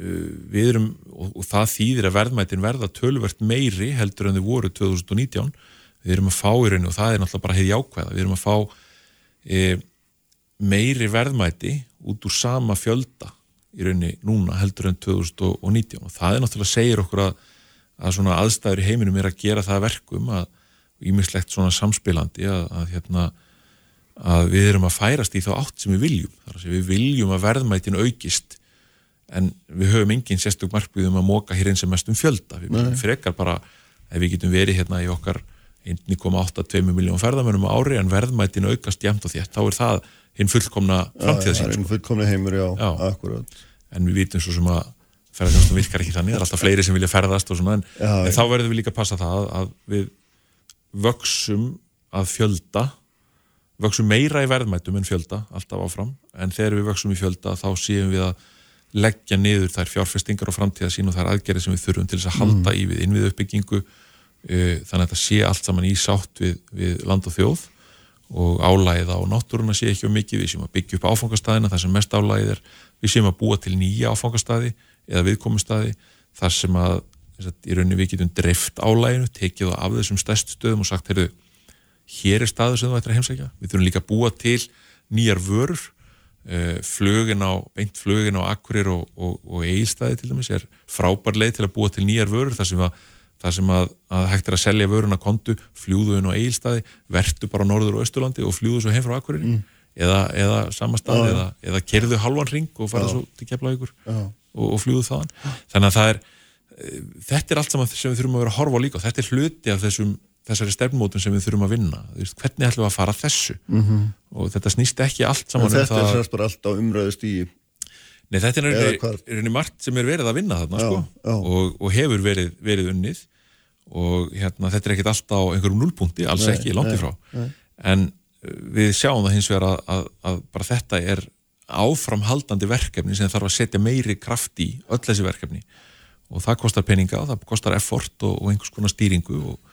við erum, og það þýðir að verðmætin verða tölvert meiri heldur en þau voru 2019 við erum að fá í rauninu og það er náttúrulega bara hefði ákveða, við erum að fá e, meiri verðmæti út úr sama fjölda í rauninu núna heldur en 2019 og það er náttúrulega segir okkur að, að svona aðstæður í heiminum er að gera það verkum að ímislegt svona samspilandi að, að hérna að við erum að færast í þá átt sem við viljum. Þar að við viljum að verðmætin aukist en við höfum engin sérstök markmiðum að móka hér eins og mest um fjölda við frekar bara, ef við getum verið hérna í okkar 1,82 miljón ferðamönum á ári en verðmætin aukast jæmt og þétt, þá er það hinn fullkomna framtíðasín. Já, hinn sko. fullkomna heimur, já, já, akkurat. En við vitum svo sem að ferðarþjónustum virkar ekki þannig, það er alltaf fleiri sem vilja ferðast og svona, en, já, en þá verðum við líka að passa það að við vöksum að fjölda vöksum meira í verðmætum en fjölda, alltaf áfram, en þegar við vöksum í fjölda þá séum við að leggja niður þær fjárfestingar og framtíða sín og þær aðgerði sem við þurfum til þess að halda mm. í við innvið uppbyggingu uh, þannig að þetta sé allt saman í sátt við, við land og þjóð og álæðið á náttúruna sé ekki um mikið. Við séum að byggja upp áfangastæðina þar sem mest álæðið er. Við séum að búa til nýja áfangastæði eða viðkomustæði þar sem að í rauninni við getum dreift álæðinu tekið það af þessum stærst stöðum og sagt heyrðu, hér er staður sem þú ættir að heimsækja. Við þurfum líka að búa til nýjar vörur flugin á, beint flugin á Akkurir og, og, og Eilstaði til dæmis er frábær leið til að búa til nýjar vörur þar sem að, þar sem að, að hægt er að selja vöruna kontu, fljúðu inn á Eilstaði vertu bara á Norður og Östurlandi og fljúðu svo heim frá Akkurir mm. eða, eða samastað eða, eða kerðu halvan ring og farða svo til Keflavíkur og, og fljúðu þaðan. Þannig að það er eh, þetta er allt saman sem við þurfum að vera að horfa líka og þetta er hluti af þessum þessari stefnmótum sem við þurfum að vinna. Veist, hvernig ætlum við að fara þessu? Mm -hmm. og þetta snýst ekki allt saman en um þetta er sérst bara allt á umræðust í Nei, þetta er einnig margt sem er verið að vinna þarna já, sko, já. Og, og hefur verið, verið unnið. Og hérna, þetta er ekkit alltaf á einhverjum núlpunkti, alls nei, ekki, langt ifrá en uh, við sjáum það hins vegar að, að, að bara þetta er áframhaldandi verkefni sem þarf að setja meiri kraft í öll þessi verkefni. Og það kostar peninga, það kostar effort og, og einhvers konar stýringu og,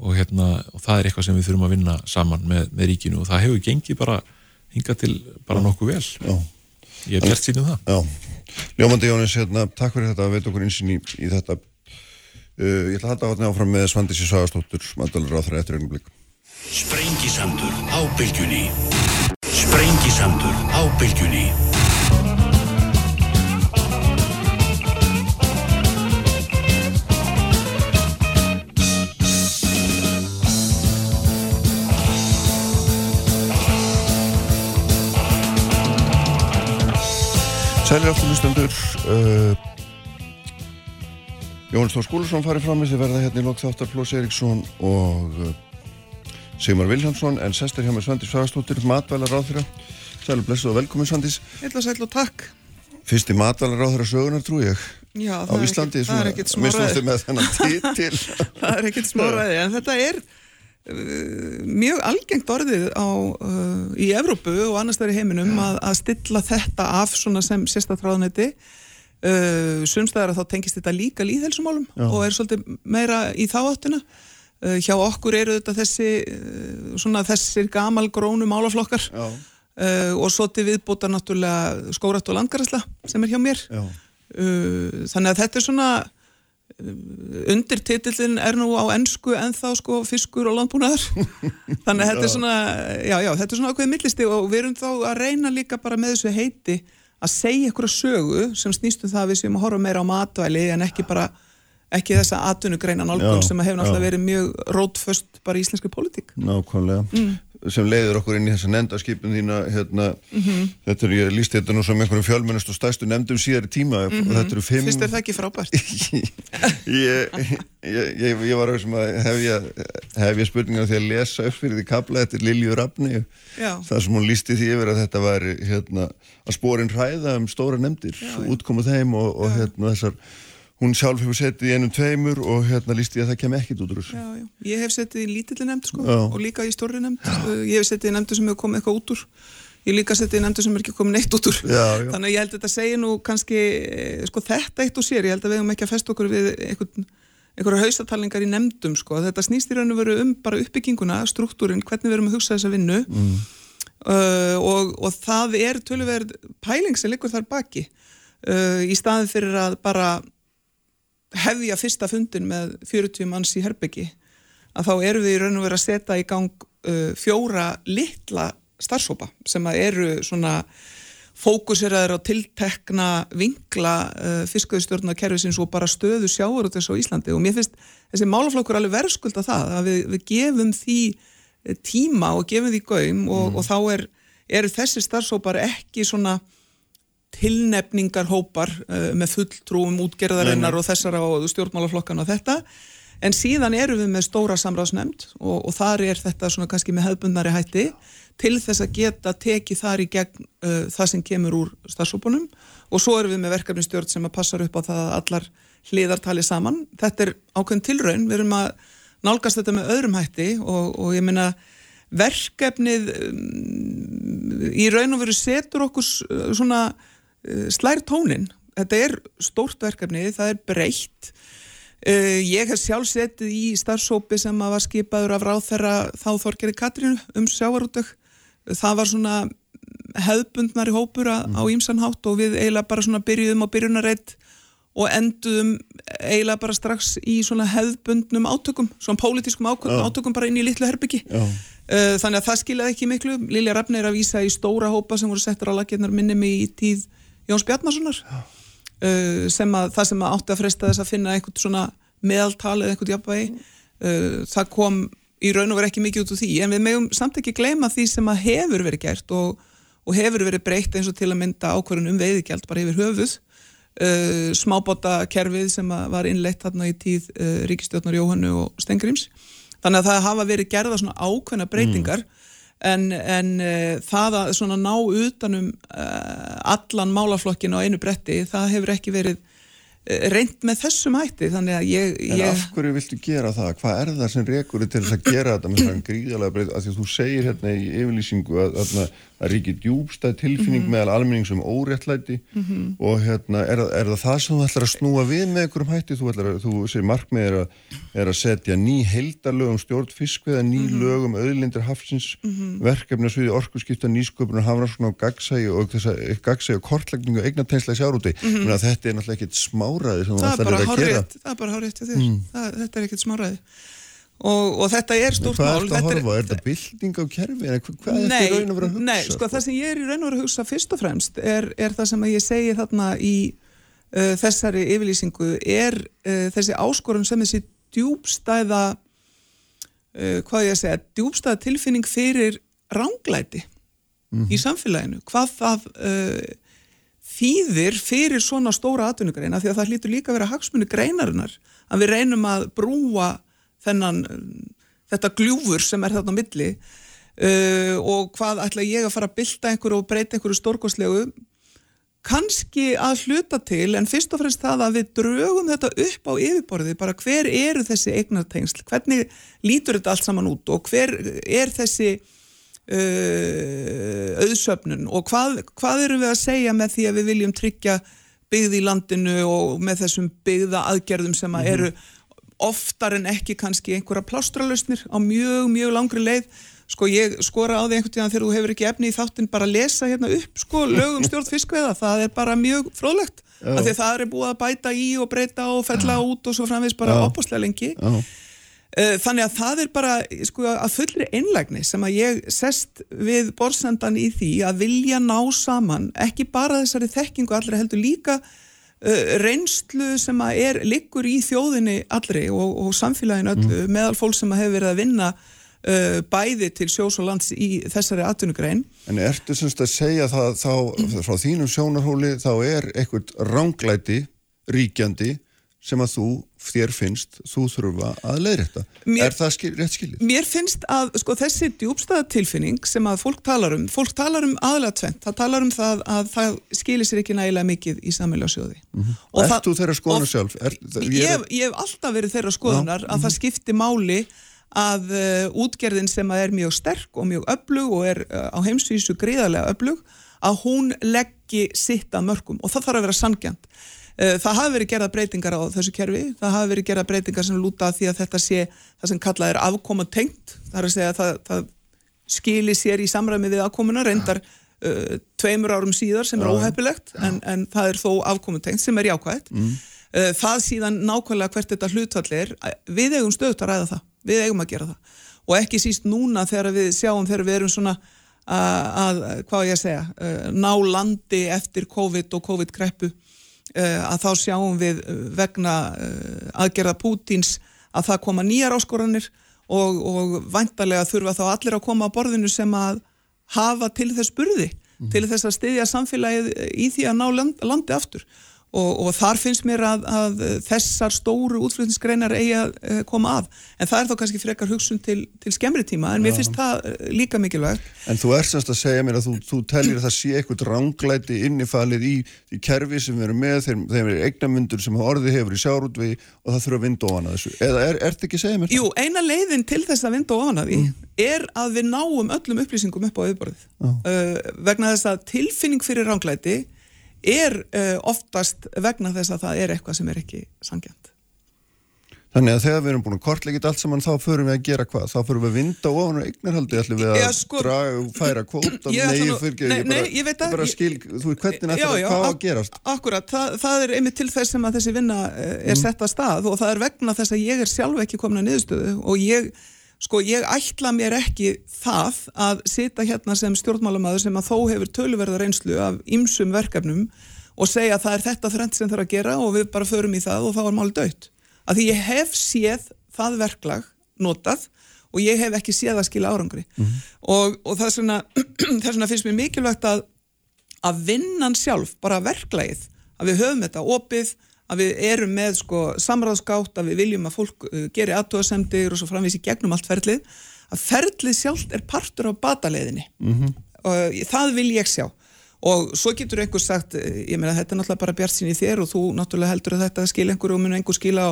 og, hérna, og það er eitthvað sem við þurfum að vinna saman með, með ríkinu og það hefur gengið bara hinga til bara nokkuð vel. Já. ég er gert sínum það. Já. Ljómandi Jónis, hérna, takk fyrir þetta að veit okkur einsinn í, í þetta. Uh, ég ætla að halda átni áfram með Svandísi Sagastóttur mandalur á það eftir einu blik Sprengisandur á bylgjunni. Sprengisandur á bylgjunni Sælir afturlustendur uh, Jóhann Stór Skúlusson farið fram þess að verða hérna í lok þáttar Flós Eriksson og uh, Sigmar Viljámsson en sestir hjá með Svandis Fagastóttir matvælar ráðfyrra Sælir blessuð og velkomin Svandis Heitla sæl og takk. Fyrsti matvælar ráðfyrra sögunar trú ég Já, á Íslandi það er ekkit smáraði Það er ekkit smáraði en þetta er mjög algengt orðið á, uh, í Evrópu og annars þar í heiminum að, að stilla þetta af svona sem sérstatráðnæti uh, sumstæðar að þá tengist þetta líka líðhelsumálum og er svolítið meira í þááttina uh, hjá okkur eru þetta þessi uh, svona þessir gamal grónu málaflokkar. Uh, og svo til viðbúta náttúrulega skórat og landgaræsla sem er hjá mér. Þannig að þetta er svona undirtitillin er nú á ennsku en þá sko fiskur og landbúnaður. Þannig að þetta er svona já, já, þetta er svona ákveðið millisti og við erum þá að reyna líka bara með þessu heiti að segja ykkur að sögu sem snýstum það að við að horfa meira á matvæli en ekki bara ekki þessa atvinnugreina nálgun sem hefur náttúrulega verið mjög rótföst bara í íslenski politík Nákvæmlega. Mm sem leiður okkur inn í þessa nendaskipin þína hérna, mm -hmm. þetta er, ég lísti þetta nú sem einhverjum fjölmennust og stæstu nefndum síðar í tíma. Mm -hmm. þetta eru fimm Fyrst er það ekki frábært. Ég, ég, ég, ég var að hef ég, hef ég spurningar því að lesa upp fyrir því kabla, þetta er Lilju Rafni. Það sem hún lísti því yfir að þetta var hérna, að spórin hræða um stóra nefndir, útkomuð þeim og, og hérna, þessar hún sjálf hefur settið í ennum tveimur og hérna líst ég að það kem ekkit út úr þessu. Já, já, ég hef settið í lítilli nefnd sko já. og líka í stóri nefnd, uh, ég hef settið í nefndu sem hefur komið eitthvað út úr, ég líka settið í nefndu sem hefur ekki komið neitt út úr, já, já. þannig að ég held að þetta segja nú kannski, eh, sko þetta eitt og sér, ég held að við hefum ekki að festa okkur við einhverja haustatalningar í nefndum sko, þetta snýst í raun og veru um bara uppbygginguna, struktúrin, hvernig við erum að hugsa þessa vinnu. Mm. uh, og, og það er tölverð pæling sem liggur þar baki. Uh, í staðin fyrir að bara hefja fyrsta fundin með 40 manns í Herbyggi að þá eru við í raun og verið að setja í gang uh, fjóra litla starfsópa sem eru svona fókuseraður á tiltekna vingla uh, fiskauðstjórnakerfisins og bara stöðu sjáur út þessu á Íslandi og mér finnst þessi málaflokkur alveg verðskulda það að við, við gefum því uh, tíma og gefum því gaum og, mm. og þá er, eru þessi starfsópar ekki svona tilnefningarhópar uh, með fulltrúum útgerðarinnar og þessara og stjórnmálaflokkan og þetta. En síðan eru við með stóra samráðsnefnd og, og þar er þetta svona kannski með hefbundnari hætti til þess að geta tekið þar í gegn uh, það sem kemur úr starfsópunum og svo eru við með verkefnistjórn sem að passar upp á það að allar hliðar tali saman. Þetta er ákveðin tilraun, við erum að nálgast þetta með öðrum hætti og, og ég minna verkefnið um, í raun og veru setur okkur svona Eh, slær tónin. Þetta er stórt verkefni, það er breytt. Eh, ég hef sjálf setið í starfsópi sem var skipaður af ráþherra þá Þorgeri Katrínu um sjávarútök. Það var svona hefðbundnari hópur á ímsanhátt mm. og við eiginlega bara svona byrjuðum á byrjunareitt og enduðum eiginlega bara strax í svona hefðbundnum átökum, svona pólitískum átökum bara inn í litlu herbyggi. Já. Eh, þannig að það skiljaði ekki miklu. Lilja Rafni er að vísa í stóra hópa sem voru settur á lakirnar minnum í tíð Jóns Bjarnasonar uh, sem að það sem að átti að fresta þess að finna eitthvað svona meðaltal eða eitthvað jafnvægi uh, það kom í raun og verið ekki mikið út úr því. En við meðum samt ekki gleyma því sem að hefur verið gert og, og hefur verið breytt eins og til að mynda ákvarðun um veiðigjald bara yfir höfuð uh, smábóta kerfið sem var innleitt þarna í tíð Ríkistjórnar Jóhannu og Stengrims þannig að það hafa verið gerða svona ákveðna breytingar mm. En, en uh, það að svona ná utanum uh, allan málaflokkin á einu bretti, það hefur ekki verið uh, reynd með þessum hætti þannig að ég... En ég... af hverju viltu gera það? Hvað er það sem rekur til þess að gera þetta með svona gríðalega breyt? Því að þú segir hérna í yfirlýsingu að, að, að ríkir djúbstæð tilfinning mm -hmm. meðal almenning sem óréttlæti mm -hmm. og hérna, er, er það það sem þú ætlar að snúa við með einhverjum hætti? Þú, ætlar, þú segir markmið er að, er að setja ný heildarlögum stjórn fiskveða, ný mm -hmm. lögum auðlindir hafsins, verkefni sviði orkusskipta, nýsköpun og hafnarsson á gagsægi og að gagsægi og kortlækningu og eignateinslega sjárúti. Þetta er náttúrulega ekkit smáraði sem þú ætlar að gera. Það er bara hárétt þér. Þetta er ekkit smáraði. Og, og þetta er stórt mál. Hvað er þetta að horfa? Er þetta bilding á kerfi? Eða hvað er þetta raun að vera að hugsa? Nei, sko það sem ég er í raun að vera að hugsa fyrst og fremst er, er það sem ég segi þarna í uh, þessari yfirlýsingu er uh, þessi áskorun sem þessi djúbstæða uh, hvað ég að segja, djúbstæða tilfinning fyrir ránglæti mm -hmm. í samfélaginu. Hvað það þýðir fyrir svona stóra atvinnugreina því að það hlýtur líka að vera hagsmunni greinarinnar að við reynum að brúa þennan, þetta gljúfur sem er þarna á milli uh, og hvað ætla ég að fara að bylta einhverju og breyta einhverju stórkoslegu kannski að hluta til en fyrst og fremst það að við draugum þetta upp á yfirborði, bara hver eru þessi eignartengsl, hvernig lítur þetta allt saman út? Og hver er þessi uh, auðsöfnun? Og hvað, hvað eru við að segja með því að við viljum tryggja byggð í landinu og með þessum byggða aðgerðum sem að eru oftar en ekki kannski einhverja plástralustnir á mjög, mjög langri leið. Sko ég skora á því einhvern tíðan þegar þú hefur ekki efni í þáttinn bara að lesa hérna upp sko lögum stjórn fiskveða, það er bara mjög fróðlegt, af því að það er búið að bæta í og breyta og fella út og svo framvegs bara opaslega lengi. Já. Eh, þannig að það er bara sko að fullri einlægni sem að ég sest við borsendan í því að vilja ná saman ekki bara þessari þekkingu allra heldur líka reynslu sem að er liggur í þjóðinni allri og, og samfélagin öllu mm. meðal fólk sem að hefur verið að vinna uh, bæði til sjós og lands í þessari atvinnugrein. En ertu semst að segja það þá, frá þínum sjónarhóli þá er eitthvað ránglæti ríkjandi sem að þú, þér finnst, þú þurfa að leiðrætta. Er það skil, rétt skilir? Mér finnst að sko, þessi djúbstæðatilfinning sem að fólk talar um, fólk talar um aðlega tvent, það talar um það að það skilir sér ekki nægilega mikið í samfélagsjóði. Mm -hmm. Ert þú þeirra skoðunar sjálf? Er, ég, ég, hef, ég hef alltaf verið þeirra skoðunar Já, að mm -hmm. það skipti máli að uh, útgerðin sem að er mjög sterk og mjög öflug og er uh, á heimsvísu gríðarlega öflug, að hún leggji sitt að mörgum og það þarf að vera sangjant. Eh, það hafi verið gerða breytingar á þessu kerfi, það hafi verið gerða breytingar sem lúta því að þetta sé það sem kallað er afkoma tengt, það er að segja að það, það skilir sér í samræmi við afkomuna, reyndar uh, tveimur árum síðar sem er óhefilegt en, en það er þó afkoma tengt sem er jákvægt. Mm. Uh, það síðan nákvæmlega hvert þetta hlutfall er, við eigum stöðut að ræða það, við eigum að gera það. Og ekki síst núna þegar við sjáum þegar við erum svona að, að hvað ég að segja, ná landi eftir COVID og COVID-kreppu að þá sjáum við eh, vegna eh, aðgerða Pútins að það koma nýjar áskoranir og, og vantarlega þurfa þá allir að koma á borðinu sem að hafa til þess burði, mm. til þess að styðja samfélagið í því að ná land, landi aftur og, og þar finnst mér að, að þessar stóru útflutningsgreinar eigi að uh, koma að. En það er þá kannski frekar hugsun til, til skemmri tíma en mér finnst það uh, líka mikilvægt. En þú ert semst að segja mér að þú, þú tellir að það sé eitthvað ránglæti innifalið í, í kerfi sem við erum með þeim, þeim er eignamundur sem orði hefur í sjárútvi og það þurfa að vinda ofan að þessu. Eða er þetta ekki að segja mér það? Jú, eina leiðin til þess að vinda ofan að því mm. er að við náum öllum upplýsingum upp á auðborðið uh, vegna þess að tilfinning fyrir ránglæti er uh, oftast vegna þess að það er eitthvað sem er ekki sangjant. Þannig að þegar við erum búin að kortleikita allt saman þá förum við að gera hvað? Þá förum við að vinda ofan og eignarhaldi ætlum við að já, sko, draga og færa kvóta nei, ég fyrir ekki, nei, ég bara, bara skil þú veist hvernig þetta er hvað að gerast Akkurat, það, það er einmitt til þess sem að þessi vinna eh, er mm. sett að stað og það er vegna þess að ég er sjálf ekki komin að niðurstöðu og ég Sko ég ætla mér ekki það að sita hérna sem stjórnmálamæður sem að þó hefur töluverðar einslu af ymsum verkefnum og segja að það er þetta þrend sem þarf að gera og við bara förum í það og þá er málið dött. Að því ég hef séð það verklag notað og ég hef ekki séð að skila árangri. Mm -hmm. Og, og það er svona finnst mér mikilvægt að, að vinnan sjálf, bara verklagið, að við höfum þetta opið, að við erum með sko samráðsgátt að við viljum að fólk uh, geri aðtóðasemdir og svo framvísi gegnum allt ferlið að ferlið sjálft er partur á bataleiðinni mm -hmm. og það vil ég sjá og svo getur einhver sagt eh, ég meina þetta er náttúrulega bara bjart sín í þér og þú náttúrulega heldur að þetta skil einhver og mun einhver skila á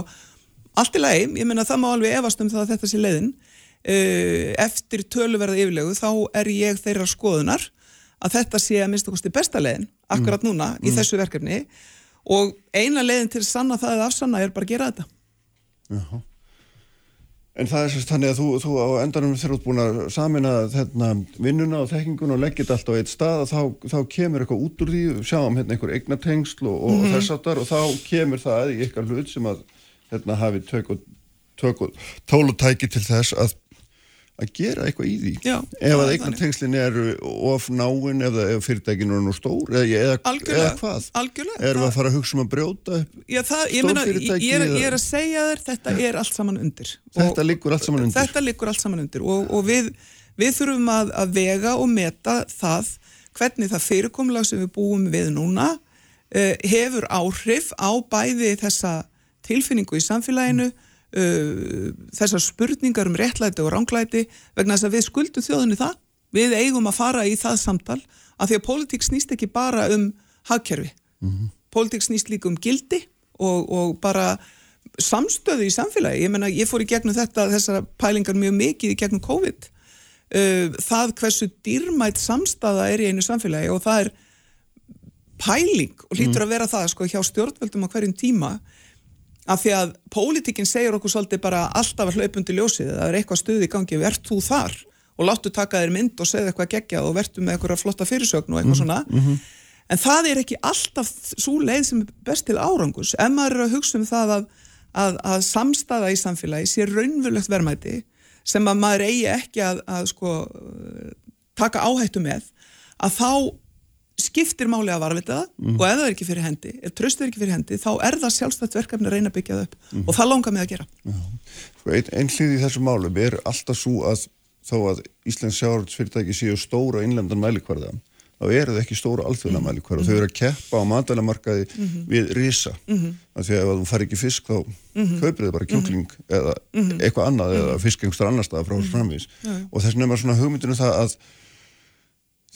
allt í lagi, ég meina það má alveg efast um það að þetta sé leiðin uh, eftir töluverða yfirlegu þá er ég þeirra skoðunar að þetta sé að minnst okkurstu besta leiðin akkurat mm. núna mm. í þessu verkefni og eina leiðin til að sanna það eða afsanna er bara að gera þetta Já. En það er sérst þannig að þú, þú á endanum þegar þú ert búin að samina þarna, vinnuna og þekkingun og leggja þetta allt á eitt stað þá, þá kemur eitthvað út úr því sjáum hérna einhver eignatengsl og, og mm -hmm. þess aftar og þá kemur það í eitthvað hlut sem að hérna hafi tök og, tök og tólutæki til þess að að gera eitthvað í því. Já, ef að eignartengslinn eru of náinn ef, ef fyrirtækinu er nú stór eða, eða, eða hvað? erum við að fara að hugsa um að brjóta Já, það, ég, meina, ég, er, ég er að segja þér þetta er allt saman undir. Þetta liggur allt saman undir. Allt saman undir. Og, og við, við þurfum að, að vega og meta það hvernig það fyrirkomlag sem við búum við núna uh, hefur áhrif á bæði þessa tilfinningu í samfélaginu mm uh, þessar spurningar um réttlæti og ránglæti vegna þess að við skuldum þjóðinni það við eigum að fara í það samtal af því að pólitík snýst ekki bara um hagkerfi, mm -hmm. pólitík snýst líka um gildi og, og bara samstöðu í samfélagi ég menna ég fór í gegnum þetta þessar pælingar mjög mikið í gegnum COVID uh, það hversu dýrmætt samstaða er í einu samfélagi og það er pæling og lítur mm. að vera það sko hjá stjórnveldum á hverjum tíma af því að pólitíkinn segir okkur svolítið bara alltaf að hlaupundi ljósið það er eitthvað stuði í gangi, verðt þú þar og láttu taka þér mynd og segja eitthvað gegja og verðtu með eitthvað flotta fyrirsögn og eitthvað -hmm. svona mm -hmm. en það er ekki alltaf svo leið sem er best til árangus ef maður er að hugsa um það að, að, að samstaða í samfélagi sé raunverulegt verðmæti sem að maður eigi ekki að, að sko, taka áhættu með að þá skiptir máli að varvita það mm. og ef það er ekki fyrir hendi, ef tröstu er ekki fyrir hendi þá er það sjálfstætt verkefni að reyna að byggja það upp mm. og það langar mig að gera sko, Einn ein hlið í þessu málum er alltaf svo að þó að Íslands sjálfsfyrirtæki séu stóra innlendan mælikvarða þá eru það ekki stóra alþjóðna mm. mælikvarða þau eru að keppa á matalamarkaði -hmm. við risa -hmm. því að ef þú far ekki fisk þá -hmm. kaupir þið bara kjókling eða eitthvað annað eða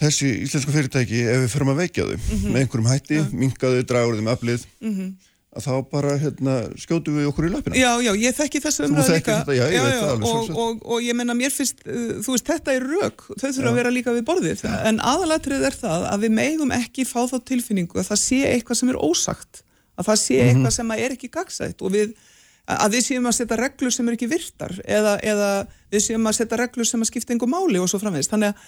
þessi íslensku fyrirtæki ef við förum að veikja þau mm -hmm. með einhverjum hætti, ja. minkaðu, dragur þeim aflið mm -hmm. að þá bara hérna, skjótu við okkur í lapina. Já, já, ég þekki þessu umræðu líka þetta, já, já, já, alveg, og, og, og ég menna mér finnst, uh, þú veist, þetta er rauk, þau þurfa að vera líka við borðið, en aðalatrið er það að við megum ekki fá þá tilfinningu að það sé eitthvað sem er ósagt, að það sé mhm. eitthvað sem er ekki gagsætt og við að við séum að setja reglur sem er ekki virtar eða, eða við séum að setja reglur sem að skipta einhver máli og svo framvegist. Þannig að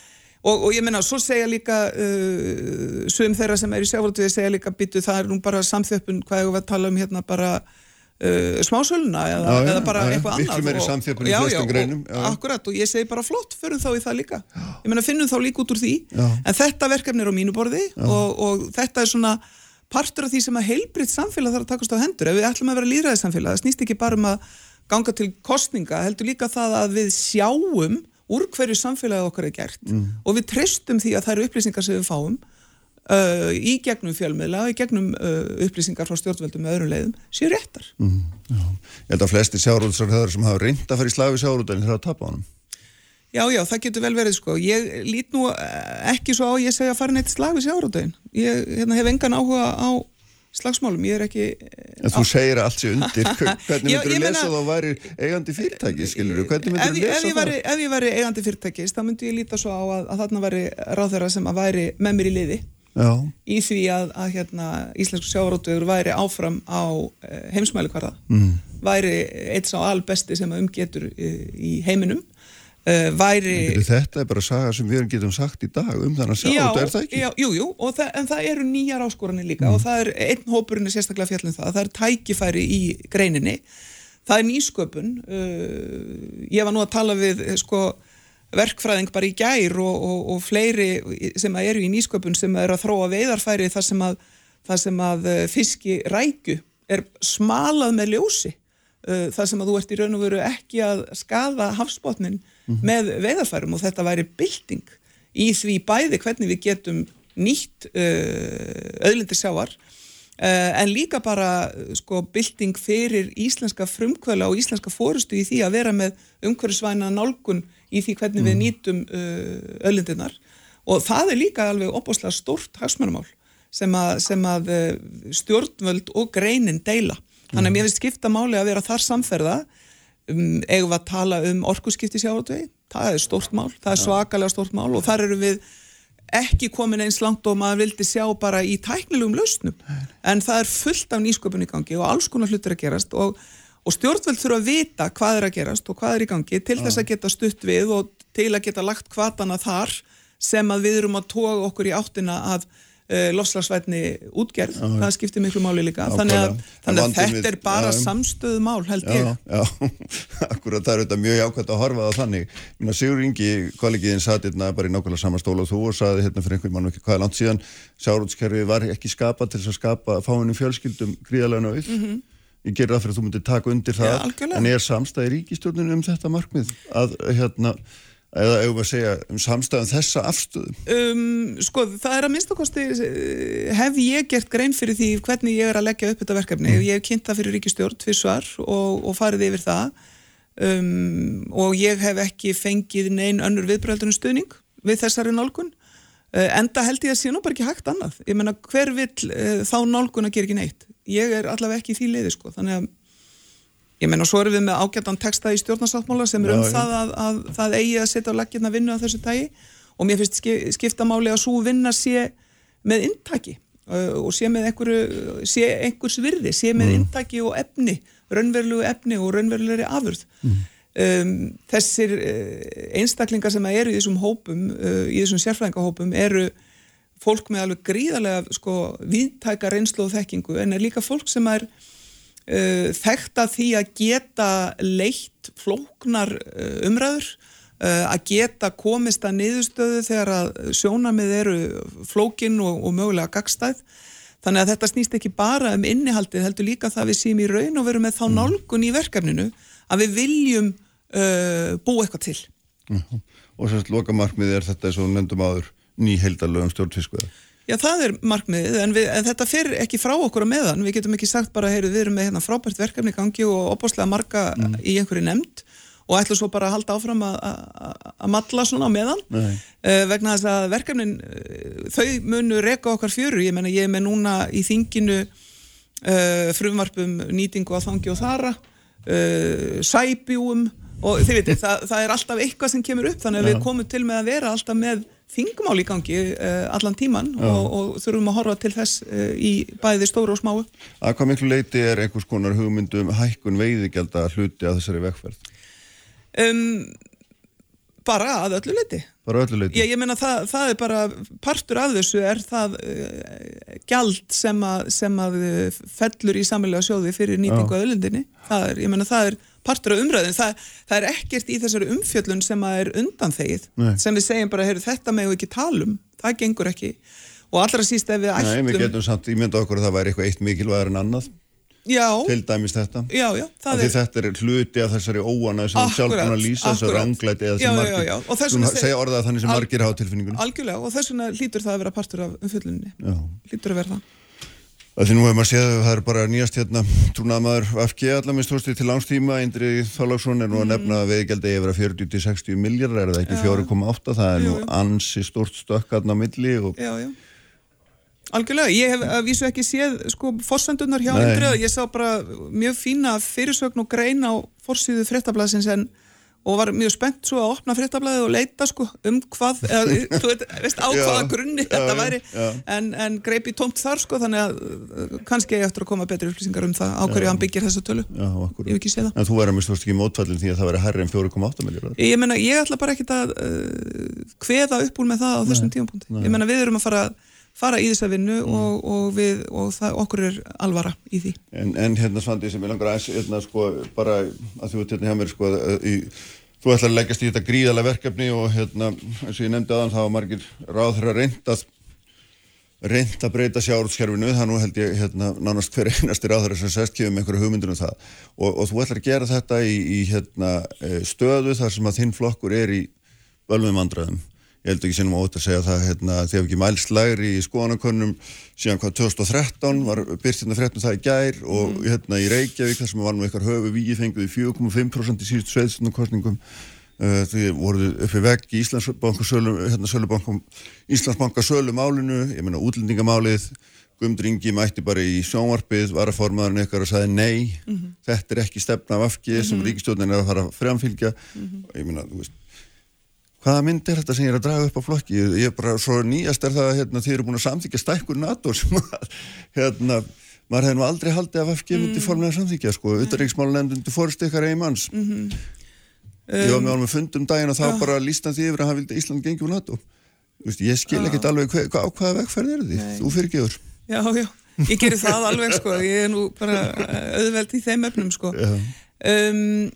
Og, og ég menna, svo segja líka uh, svum þeirra sem er í sjáfaldvið segja líka byttu, það er nú bara samþjöppun hvað ég var að tala um hérna bara uh, smásöluna eða, já, eða bara já, eitthvað annað. Miklu meiri samþjöppun í flestum greinum. Já, akkurat, og ég segi bara flott, förum þá í það líka. Ég menna, finnum þá líka út úr því, en þetta verkefni er á mínu borði og, og þetta er svona partur af því sem að heilbritt samfélag þarf að takast á hendur. Ef við ætlum að vera líðræðið samfélag, það snýst ekki bara um að ganga til kostninga, heldur líka það að við sjáum úr hverju samfélagi okkar er gert mm. og við treystum því að það eru upplýsingar sem við fáum uh, í gegnum fjölmiðla, í gegnum uh, upplýsingar frá stjórnveldum með öðrum leiðum, séu réttar. Mm. Ég held að flesti sjárúðsarhöður sem hafa reynd að fara í slafi sjárúðan þegar það tapa á hann. Já, já, það getur vel verið sko. Ég lít nú uh, ekki svo á, ég segja að fara neitt slafi sjárúðan. Ég hérna, hef engan áhuga á slagsmálum, ég er ekki en Þú segir allt sér undir. Hvernig myndur þú lesa þá væri eigandi fyrirtæki skilur þú, hvernig myndur þú lesa það? Ef ég væri eigandi fyrirtækis, þá myndur ég líta svo á að, að þarna væri ráðherra sem að væri með mér í liði. Já. í því að, að hérna, íslensku sjávaróttuður væri áfram á eh, heimsmæli hverða mm. væri eitt sá albesti sem að umgetur eh, í heiminum Uh, væri... Þetta er bara saga sem við getum sagt í dag um þannig að sjá, þetta er það ekki? Já, jú, jú, það, en það eru nýjar áskoranir líka mm. og það er, einn hópurinn er sérstaklega fjallin það, það er tækifæri í greininni, það er nýsköpun, uh, ég var nú að tala við, sko, verkfræðing bara í gær og, og, og fleiri sem eru í nýsköpun sem eru að þróa veidarfæri þar sem að, þar sem að uh, fiski rækju er smalað með ljósi, uh, þar sem að þú ert í raun og veru ekki að skafa hafsbótnin mm -hmm. með veiðarfærum og þetta væri bilding í því bæði hvernig við getum nýtt uh, öðlindir sjáar en líka bara sko bylting fyrir íslenska frumkvöla og íslenska fórustu í því að vera með umhverfisvæna nálgun í því hvernig við nýtum öllindirnar og það er líka alveg opbáslega stórt hagsmörumál sem að, sem að stjórnvöld og greinin deila. Þannig að mér finnst skipta máli að vera þar samferða um, eigum við að tala um orkuskipti sjávatvegi, það er stort mál það er svakalega stort mál og þar eru við ekki komin eins langt og maður vildi sjá bara í tæknilegum lausnum. En það er fullt af nýsköpun í gangi og alls konar hlutur að gerast og, og stjórnvöld þurfa að vita hvað er að gerast og hvað er í gangi til þess að geta stutt við og til að geta lagt kvatana þar sem að við erum að toga okkur í áttina að uh, loslagsvætni útgerð, Já, já. það skiptir miklu máli líka Nákvæmlega. þannig að, þannig að þetta við- er bara já, já. samstöðu mál held Já, ég já, akkurat það er auðvitað mjög jákvæmt að horfa það þannig. Minna Sigur Ingi, kollegiðin satt hérna bara í nákvæmlega sama stóla og þú og saði hérna fyrir einhvern mann ekki hvað er langt síðan, sjárútskerfi var ekki skapað til að skapa fáinum fjölskyldum gríðarlega nauð. Ég gerir það fyrir að þú myndir taka undir það. Já, en er samstæði ríkistjórninu um þetta markmið að hérna, eða eigum við að segja um samstæðum þessa afstöðu? um, sko, það er að minnstakosti eh, hef ég gert grein fyrir því hvernig ég er að leggja upp þetta verkefni. Ég hef kynnt það fyrir ríkistjórn tvisvar og, og farið yfir það. Um, og ég hef ekki fengið neinn önnur viðbröldunum stuðning við þessari nálgun. Uh, enda held ég að sé nú bara ekki hægt annað. Ég menna hver vill uh, þá nálgun að gera ekki neitt? Ég er allavega ekki í því leiði sko þannig að Ég meina, svo erum við með ágættan texta í stjórnarsáttmála sem er um já. það að, að það eigi að setja á laggirna vinnu af þessu tægi og mér finnst ski- skipta máli að svo vinna sé með inntaki uh, og sé með einhverju, sé einhvers virði, sé með inntaki og efni, raunverulegu efni og raunverulegri afurð. Um, þessir uh, einstaklingar sem eru í þessum hópum, uh, í þessum sérfræðingahópum eru fólk með alveg gríðarlega sko, viðtæka reynslu og þekkingu en er líka fólk sem er uh, þekkt að því að geta leitt flóknar uh, umræður, uh, að geta komist að niðurstöðu þegar að sjónamið eru flókin og, og mögulega gagstæð. Þannig að þetta snýst ekki bara um innihaldið, heldur líka það við séum í raun og verum með þá nálgun í verkefninu að við viljum uh, búa eitthvað til. Og sérst lokamarkmið er þetta eins og við nefndum áður ný heildalögum stjórnfiskveða. Já, það er markmiðið, en, við, en þetta fer ekki frá okkur á meðan. Við getum ekki sagt bara, heyru, við erum með hérna frábært verkefni gangi og opáslega marga í einhverju nefnd og ætlum svo bara að halda áfram að- að að malla svona á meðan. Uh, vegna þess að verkefnin uh, þau munu reka okkar fjöru. Ég menna ég er með núna í þinginu uh, frumvarpum nýtingu á þangi og þara sæbjúum og þið veitir, það, það er alltaf eitthvað sem kemur upp þannig að við komum til með að vera alltaf með þingmál í gangi uh, allan tíman og, og þurfum að horfa til þess uh, í bæði stóru og smáu Að hvað miklu leiti er einhvers konar hugmyndum hækkun veiðigjalda hluti að þessari vegferð? um, bara að öllu leiti Bara öllu leiti? Ég, ég meina það, það er bara partur af þessu er það uh, gjald sem að, sem að fellur í sammelega sjóði fyrir nýtingu að öllundinni. Það er, ég meina það er partur af umræðin. Það, það er ekkert í þessari umfjöllun sem að er undanþegið. Nei. Sem við segjum bara, heyrðu þetta með ekki talum. Það gengur ekki. Og allra síst ef við Nei, við ættum... getum samt ímynda okkur að það væri eitthvað eitt mikilvægur en annað, Já, til dæmis þetta. já, já. Er, þetta er hluti af þessari óana sem sjálf að lýsa þessu ránglæti eða já, margir, og sem segja orðað þannig sem margir hafa tilfinningunum. algjörlega og þess vegna hlýtur það að vera partur af umfjöllunni. Já. Hlýtur að vera það. Það því nú hefur maður séð að það er bara nýjast hérna trúnaðmaður FG allar minnst tósti til langstíma Indri Þorláksson er nú að nefna að veiðgjaldi yfir að 40-60 miljardar er það ekki 4,8 það er Jú, nú jú. ansi stort stökkarn á milli og Já, já. Algjörlega, ég hef að vísu ekki séð sko forsendunar hjá Nei. Indriða, ég sá bara mjög fína fyrirsögn og grein á forsýðu fréttablaðsins en og var mjög spennt svo að opna fréttablaðið og leita sko um hvað, eða, þú veist á hvaða grunni já, þetta væri. en, en greip í tómt þar sko þannig að uh, kannski eftir að koma betri upplýsingar um það á hverju hann byggir þessa tölu. Já, ég hef ekki séð það. En þú verður að minnst tósti ekki mótfallin því að það verður herri en 4,8 miljardar Ég meina, ég ætla bara ekkit að uh, kveða upp úr með það á þessum tímapunkti. Ég meina, við erum að fara, fara í þessa vinnu og, og, við, og það, okkur er alvara í því. En, en hérna Svandi sem ég langar aðeins hérna sko bara að þú ert hérna hjá mér sko í, þú ætlar að leggjast í þetta gríðalega verkefni og hérna eins og ég nefndi aðan þá var margir ráð þeirra reynd að reynd að breyta sjárútskerfinu það nú held ég hérna nánast hver einasti ráð þeirra sem sest kemur með einhverju hugmyndur um það. Og, og þú ætlar að gera þetta í, í hérna eh, stöðu þar sem að þinn flokkur er í völvum vandræðum ég held ekki sinnum á ótt að segja það hérna, þegar ekki mælst lægri í skoðanakönnum síðan hvað 2013 var byrst hérna fréttum það í gær og mm. hérna í Reykjavík þar sem var nú eitthvað höfu við fenguði 4,5% í síðust sveitstunum kostningum uh, því voruð uppi vegg í Íslandsbanka hérna sölubankum Íslandsbanka sölumálinu, ég menna útlendingamálið Guðmundringi mætti bara í sjónvarpið var að formaðurinn eitthvað og sagði nei mm -hmm. þetta er ekki stefna af afgið sem mhm. ríkistjóðin er að fara að framfylgja mm -hmm. ég minna, þú veist hvaða mynd er þetta sem ég er að draga upp á flokki? Ég er bara svo nýjast er það hérna, þið eru búin að samþykja stækkur NATO sem að hérna, maður hefði nú aldrei haldið af FG myndi mm. formlega samþykja sko, auðvitaðriksmálunemndundi fórst ykkar eigi manns. Mm -hmm. ég var með honum að fundum daginn og þá ja. bara lístan því yfir að hann vildi Ísland gengjum NATO. Vist, ég skil ekkert ja. alveg hva, á hvaða vegferð er því, þú fyrirgeður Já, já, ég gerir það alveg sko, ég er nú bara auðveld í þeim öfnum sko. Um,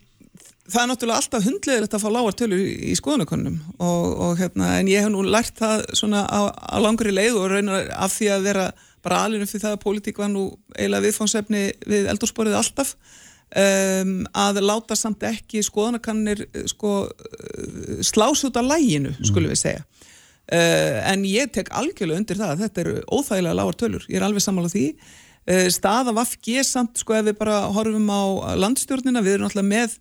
það er náttúrulega alltaf hundlegilegt að fá lágar tölur í skoðanakonum og, og hérna, en ég hef nú lært það svona á, á langri leið og raunar af því að vera bara alveg fyrir það að pólitík var nú eiginlega viðfónsefni við eldursporið alltaf um, að láta samt ekki skoðanakannir sko, slási út af læginu, skulum við segja. Uh, en ég tek algjörlega undir það að þetta eru óþægilega lágar tölur, ég er alveg sammálað því. Uh, staða vafki samt, sko ef við bara horfum á landstjórnina, við erum alltaf með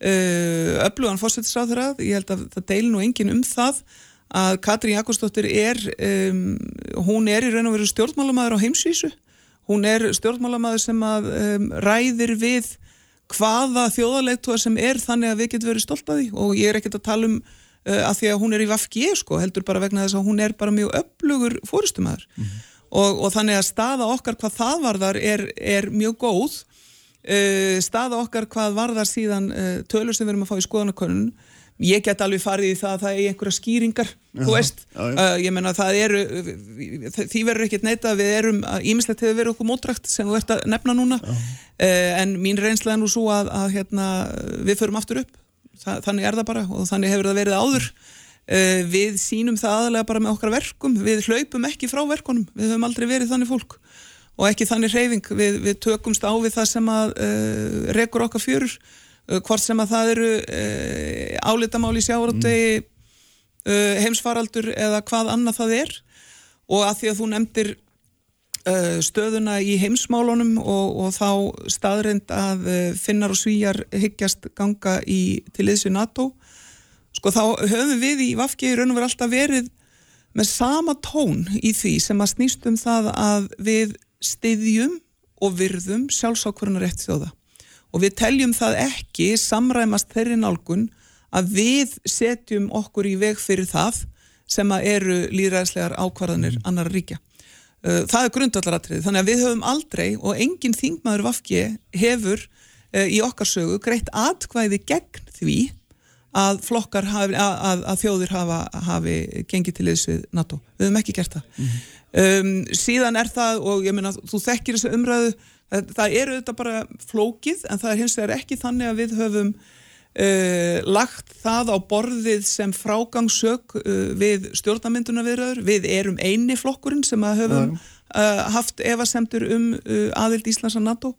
öflugan fórsættisráður að ég held að það deil nú engin um það að Katrín Jakobsdóttir er um, hún er í raun og veru stjórnmálamæður á heimsvísu. Hún er stjórnmálamæður sem að um, ræðir við hvaða þjóðalegtua sem er þannig að við getum verið stolt að því. Og ég er ekkert að tala um uh, að því að hún er í Vafgi sko, heldur bara vegna þess að hún er bara mjög öflugur fórstumæður mm -hmm. og, og þannig að staða okkar hvað það varðar er, er mjög góð Uh, staða okkar hvað varðar síðan uh, tölur sem við erum að fá í skoðanakonun ég get alveg farið í það að það er einhverja skýringar, já, þú veist. já, já. Uh, ég menna það eru því verður ekkert neyta við erum ímislegt hefur verið okkur mótrækt sem þú ert að nefna núna. En mín reynslega er nú svo að, að hérna, við förum aftur upp. Þa, þannig er það bara og þannig hefur það verið áður. Við sínum það aðalega bara með okkar verkum. Við hlaupum ekki frá verkunum. Við höfum aldrei verið þannig fólk og ekki þannig reyfing. Við, við tökumst á við það sem að uh, rekur okkar fjörur, uh, hvort sem að það eru uh, álitamáli sjávaröldegi, mm. Heimsfaraldur eða hvað annað það er og að því að þú nefndir stöðuna í heimsmálunum og, og þá staðrind að finnar og svíjar hyggjast ganga í, til liðsvi NATO, sko þá höfum við í Vafki raun og verið alltaf verið með sama tón í því sem að snýstum það að við styðjum og virðum sjálfsákvörunar rétt þjóða og við teljum það ekki samræmast þeirri nálgun að við setjum okkur í veg fyrir það sem að eru líðræðslegar ákvarðanir mm. annar ríkja. Uh, það er grundvallaratrið, þannig að við höfum aldrei og engin þingmaður vafki hefur uh, í okkar sögu greitt atkvæði gegn því að flokkar hafi, að, að, að þjóðir hafa, hafi gengið til þess við NATO. Við höfum ekki gert það. Mm. Um, síðan er það, og ég meina þú þekkir þessu umræðu, það, það eru þetta bara flókið, en það er hins vegar ekki þannig að við höfum uh, lagt það á borðið sem frágangsök uh, við stjórnamynduna viðraður. Við erum eini flokkurinn sem að höfum uh, haft evasemtur um uh, aðild Íslands að NATO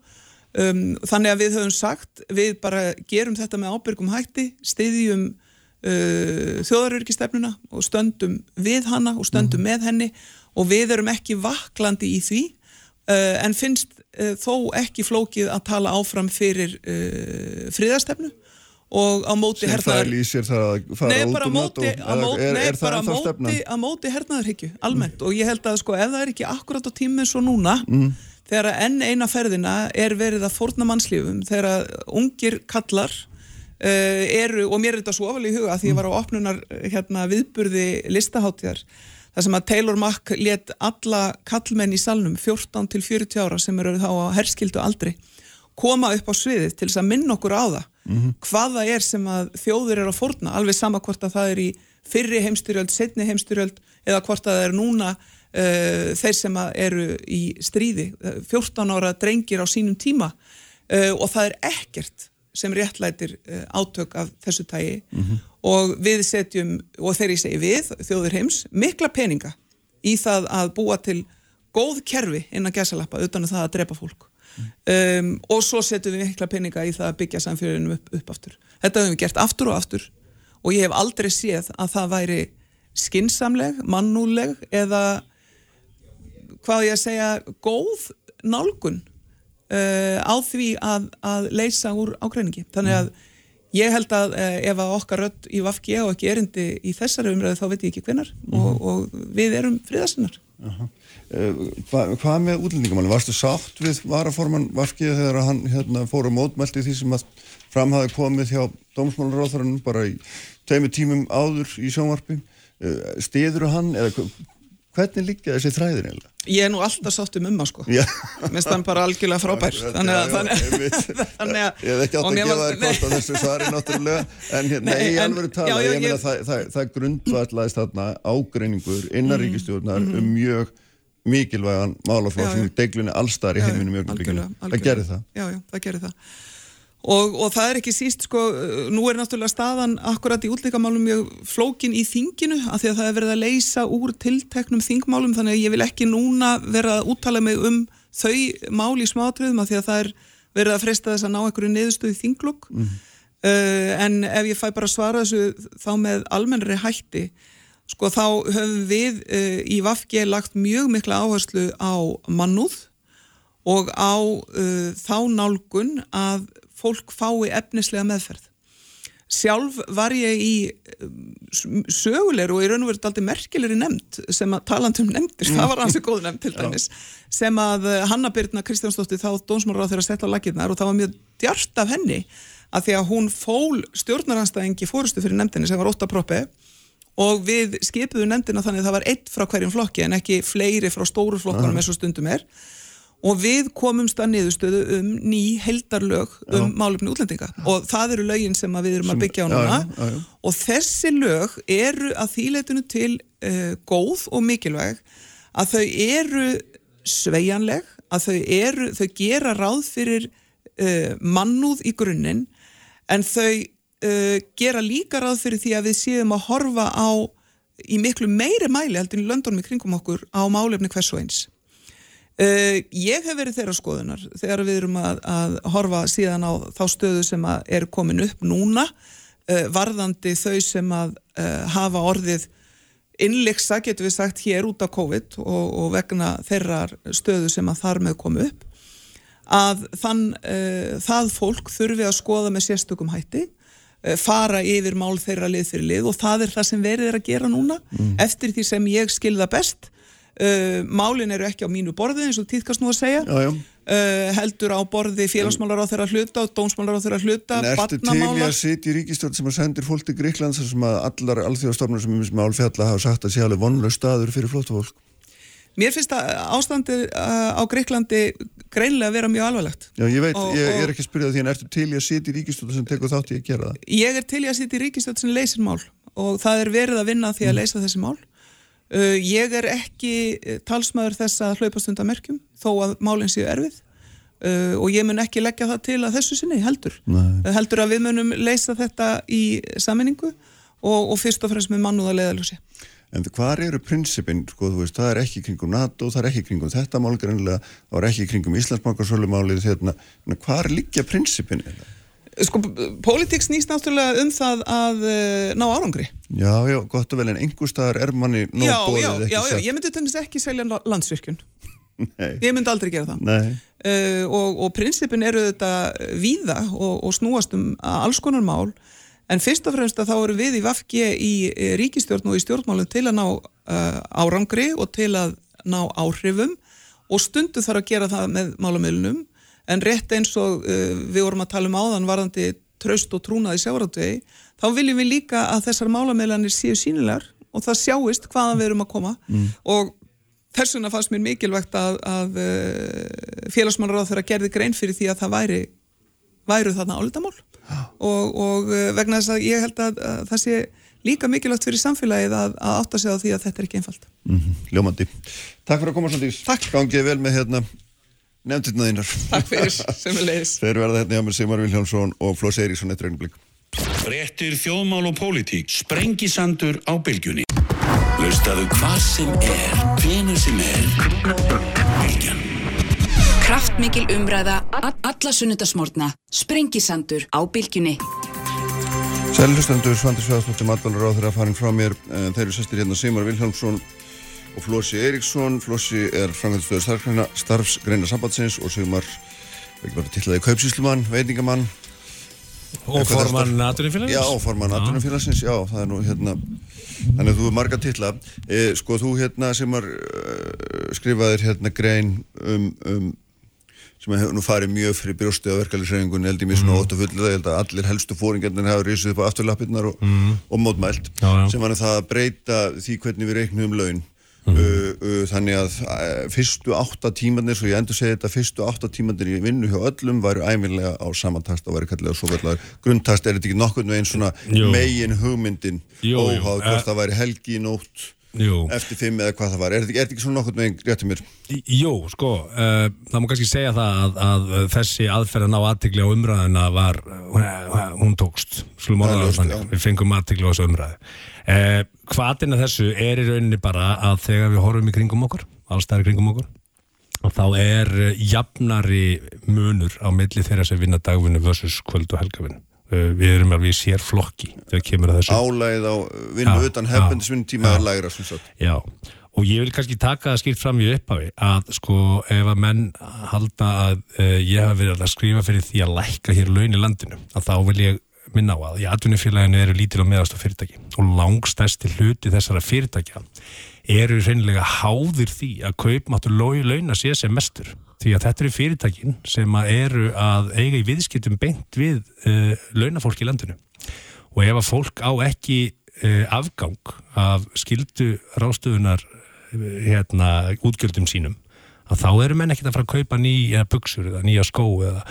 Um, þannig að við höfum sagt, við bara gerum þetta með ábyrgum hætti, stiðjum uh, þjóðarörgistefnuna og stöndum við hana og stöndum mm. með henni og við erum ekki vaklandi í því uh, en finnst uh, þó ekki flókið að tala áfram fyrir uh, friðarstefnu og á móti hernaðar Nei, bara á móti á móti, hernaðarhyggju, almennt. Mm. og ég held að sko ef það er ekki akkurat á tímið svo núna mm. þegar enn eina ferðina er verið að forna mannslífum, þegar ungir kallar uh, eru, og mér er þetta svo ofalí í huga að því ég var á opnunar hérna, viðburði listaháttíðar, þar sem að Taylor Mack let alla kallmenn í salnum 14 til 40 ára sem eru þá á herskildu aldri koma upp á sviðið til þess að minna okkur á það mm -hmm. hvaða er sem að þjóður er að forna, alveg sama hvort að það er í fyrri heimstyrjöld, setni heimstyrjöld eða hvort að það er núna uh, þeir sem eru í stríði 14 eh, ára drengir á sínum tíma uh, og það er ekkert sem réttlætir uh, átök af þessu tægi mm -hmm. Og við setjum, og þegar ég segi við þjóður heims, mikla peninga í það að búa til góð kerfi innan gæsalappa utan að um það að drepa fólk mm. um, og svo setjum við mikla peninga í það að byggja samfélaginu upp, upp aftur. Þetta hefum við gert aftur og aftur og ég hef aldrei séð að það væri skinsamleg, mannúleg eða hvað ég að segja góð nálgun uh, á því að, að leysa úr ágreiningi. Þannig að ég held að uh, ef að okkar rödd í Vafki og ekki erindi í þessari umræðu þá veit ég ekki hvenar mm -hmm. og, og við erum friðarsinnar. Uh -huh. Hva, hvað með útlendingamann? Varstu sátt við varaforman Vafki þegar hann hérna, fóru mótmælti því sem að framhafi komið hjá dómsmálaráþarann bara í teimu tímum áður í sjónvarpi? Stiður hann eða hvernig líka þessi þræðir eiginlega? Ég er nú alltaf sátt um umma sko. Minnst þann bara algjörlega frábær. Þannig að að ég hef ekki átt að gefa þér kost á þessu svari náttúrulega. En hérna, ég alveg tala. já, já, ég meina það, það, það grundvallaðist þarna ágreiningur innaríkistjórnar mm. um mjög mikilvægan málaflokk sem er deglunni allstar í heiminu mjög það gerir það. Já, já, það gerir það Og, og það er ekki síst sko, nú er náttúrulega staðan akkurat í útlíkamálum mjög flókin í þinginu af því að það er verið að leysa úr tilteknum þingmálum þannig að ég vil ekki núna vera að úttala mig um þau mál í smátriðum af því að það er verið að freysta þess að ná einhverju niðurstöðu þinglokk mm. uh, en ef ég fæ bara svara þessu þá með almennri hætti sko þá höfum við uh, í Vafge lagt mjög mikla áherslu á mannúð og á uh, þá nálgun að fólk fái efnislega meðferð. Sjálf var ég í um, sögulegur og í raun og verið aldrei merkilegri nefnd sem að talandum nefndir, það var hansi góð nefnd til dæmis, sem að uh, Hanna Birna Kristjánsdóttir þá dónsmálar á þeirra sett á lakirnar og það var mjög djart af henni að því að hún fól stjórnaranstæðingi fórustu fyrir nefndinni sem var óta proppi og við skipuðu nefndina þannig að það var eitt frá hverjum flokki en ekki fleiri frá stóru flokkanum eins og stundum er og við komumst að niðurstöðu um ný heldarlög um já. málefni útlendinga. Og það eru lögin sem við erum að byggja á núna. já, já, og þessi lög eru að þýleitinu til uh, góð og mikilvæg að þau eru sveianleg, að þau eru þau gera ráð fyrir uh, mannúð í grunninn en þau uh, gera líka ráð fyrir því að við séum að horfa á í miklu meiri mæli heldur í löndunum í kringum okkur á málefni hvers og eins Uh, ég hef verið þeirra skoðunar þegar við erum að, að horfa síðan á þá stöðu sem er komin upp núna uh, varðandi þau sem að uh, hafa orðið innleiksa, getur við sagt, hér út af COVID og, og vegna þeirra stöðu sem að þar með komu upp að þann, það fólk þurfi að skoða með sérstökum hætti fara yfir mál þeirra lið fyrir lið og það er það sem verið er að gera núna mm. eftir því sem ég skilða best Uh, málin eru ekki á mínu borði eins og týðkast nú að segja. Já, já. Uh, heldur á borði félagsmálar á þeirra hluta og dónsmálar á þeirra hluta En ertu til í að sitja í ríkistjórn sem að sendir fólk til Gríklands sem að allar alþjóðastofnir sem er með álfjalla hafa sagt að sé alveg vonlega staður fyrir flóttafólk? Mér finnst að ástandi uh, á Gríklandi greinlega að vera mjög alvarlegt. Já, ég veit, og, ég, er ekki að spyrja því en ertu til í að sitja í ríkistjórn sem tekur þátt í að gera það? Ég er til í að sitja í ríkistjórn sem leysir mál og það er verið að vinna því að mm. leysa þessi mál Uh, ég er ekki uh, talsmaður þess að hlaupast undan merkjum þó að málinn séu erfið uh, og ég mun ekki leggja það til að þessu sinni heldur. Nei. Heldur að við munum leysa þetta í saminningu og, og fyrst og fremst með mannúða leðalösi. En hvað eru prinsipinn, sko, þú veist, það er ekki kringum NATO, það er ekki kringum þetta mál greinlega, það er ekki kringum Íslandsbankarsölumálið, hérna, hvað er líka prinsipinn eða? Sko, pólitík snýst náttúrulega um það að uh, ná árangri. Já, já, gott og vel, en einhver staðar er manni nóg bóðið ekki sett. Já, já, ég myndi tennist ekki selja landsvirkjun. Nei. Ég myndi aldrei gera það. Nei. Uh, og, og prinsipin eru þetta víða og, og snúast um alls konar mál, en fyrst og fremst að þá eru við í Vafge í ríkistjórn og í stjórnmálum til að ná uh, árangri og til að ná áhrifum og stundu þarf að gera það með málamilunum en rétt eins og uh, við vorum að tala um áðan varðandi traust og trúnað í sjávaröldvegi þá viljum við líka að þessar málameilanir séu sínilegar og það sjáist hvaðan við erum að koma mm. og þess vegna fannst mér mikilvægt að, að uh, félagsmannar á þeirra gerði grein fyrir því að það væri væru þarna álitamál og, og uh, vegna þess að ég held að, að það sé líka mikilvægt fyrir samfélagið að, að átta sig á því að þetta er ekki einfalt mm -hmm. Ljómandi. Takk fyrir að koma Sandís. Takk. Gangið vel með hérna nefndirna þínar. Takk fyrir, sem við leiðis. Þeir verða hérna hjá með Sigmar Viljámsson og Flós Eiríksson eftir einu blikk. Réttir þjóðmál og pólitík, sprengisandur á bylgjunni. Laustaðu hvað sem er, hvenu sem er, bylgjan. Kraftmikil umræða, alla sunnudasmórna, sprengisandur á bylgjunni. Sælustendur Svandi Svæðstóttir matvalur á þeirra farin frá mér. Eh, þeir eru sestir hérna Simar Vilhelmsson og Flósi Eiríksson. Flósi er framkvæmstöður starfsgreina, sambandsins og Simar, ekki bara tillaði kaupsíslumann, veitingamann. Og formann Naturifélagsins? Já, formann Naturifélagsins, já, það er nú hérna, þannig að þú er marga tilla. Eh, sko þú hérna Simar uh, skrifaðir hérna grein um, um sem hefur nú farið mjög fyrir brjósti á verkefælisreifingunni held ég mér svona mm. ótt að fulla það, ég held að allir helstu fóringarnir hafa risið upp á afturlappirnar og, mm. og mótmælt, já, já. sem var það að breyta því hvernig við reiknum um laun mm. uh, uh, þannig að uh, fyrstu átta tímanir, svo ég endur segja þetta fyrstu átta tímanir í vinnu hjá öllum væru æfinlega á samantast og væri kallega svo verðlar grunntast, er þetta ekki nokkurnu einn svona jú. megin hugmyndin óháð hvort það væri helgi í nótt Jú. eftir fimm eða hvað það var er þetta ekki svona nokkur með réttum mér? Jú, sko, uh, það má kannski segja það að, að þessi aðferð að ná aðtikli á umræðina var hún, hún tókst, slúm þannig við fengum aðtikli á þessu umræði uh, hvaðina þessu er í rauninni bara að þegar við horfum í kringum okkur allstæðar kringum okkur þá er jafnari munur á milli þeirra sem vinna dagvinnu versus kvöld og helgavinn Eh, við erum alveg í sér flokki þegar kemur að þessu. Álæð á vinnu ja, utan hefbundisvinni tíma er lægra Já, og ég vil kannski taka það skýrt fram í upphafi að sko ef að menn halda að uh, ég hafa verið að skrifa fyrir því að lækka hér laun í landinu að þá vil ég minna á að í atvinnufélaginu eru lítil og meðast á fyrirtæki og langstæsti hluti þessara fyrirtækja eru reynilega háðir því að kaupmáttur launa sé sem mestur. Því að þetta eru fyrirtækin sem að eru að eiga í viðskiptum beint við uh, launafólk í landinu. Og ef að fólk á ekki uh, afgang af skildu rástöðunar uh, hérna útgjöldum sínum að þá eru menn ekkert að fara að kaupa nýja buksur eða nýja skó eða,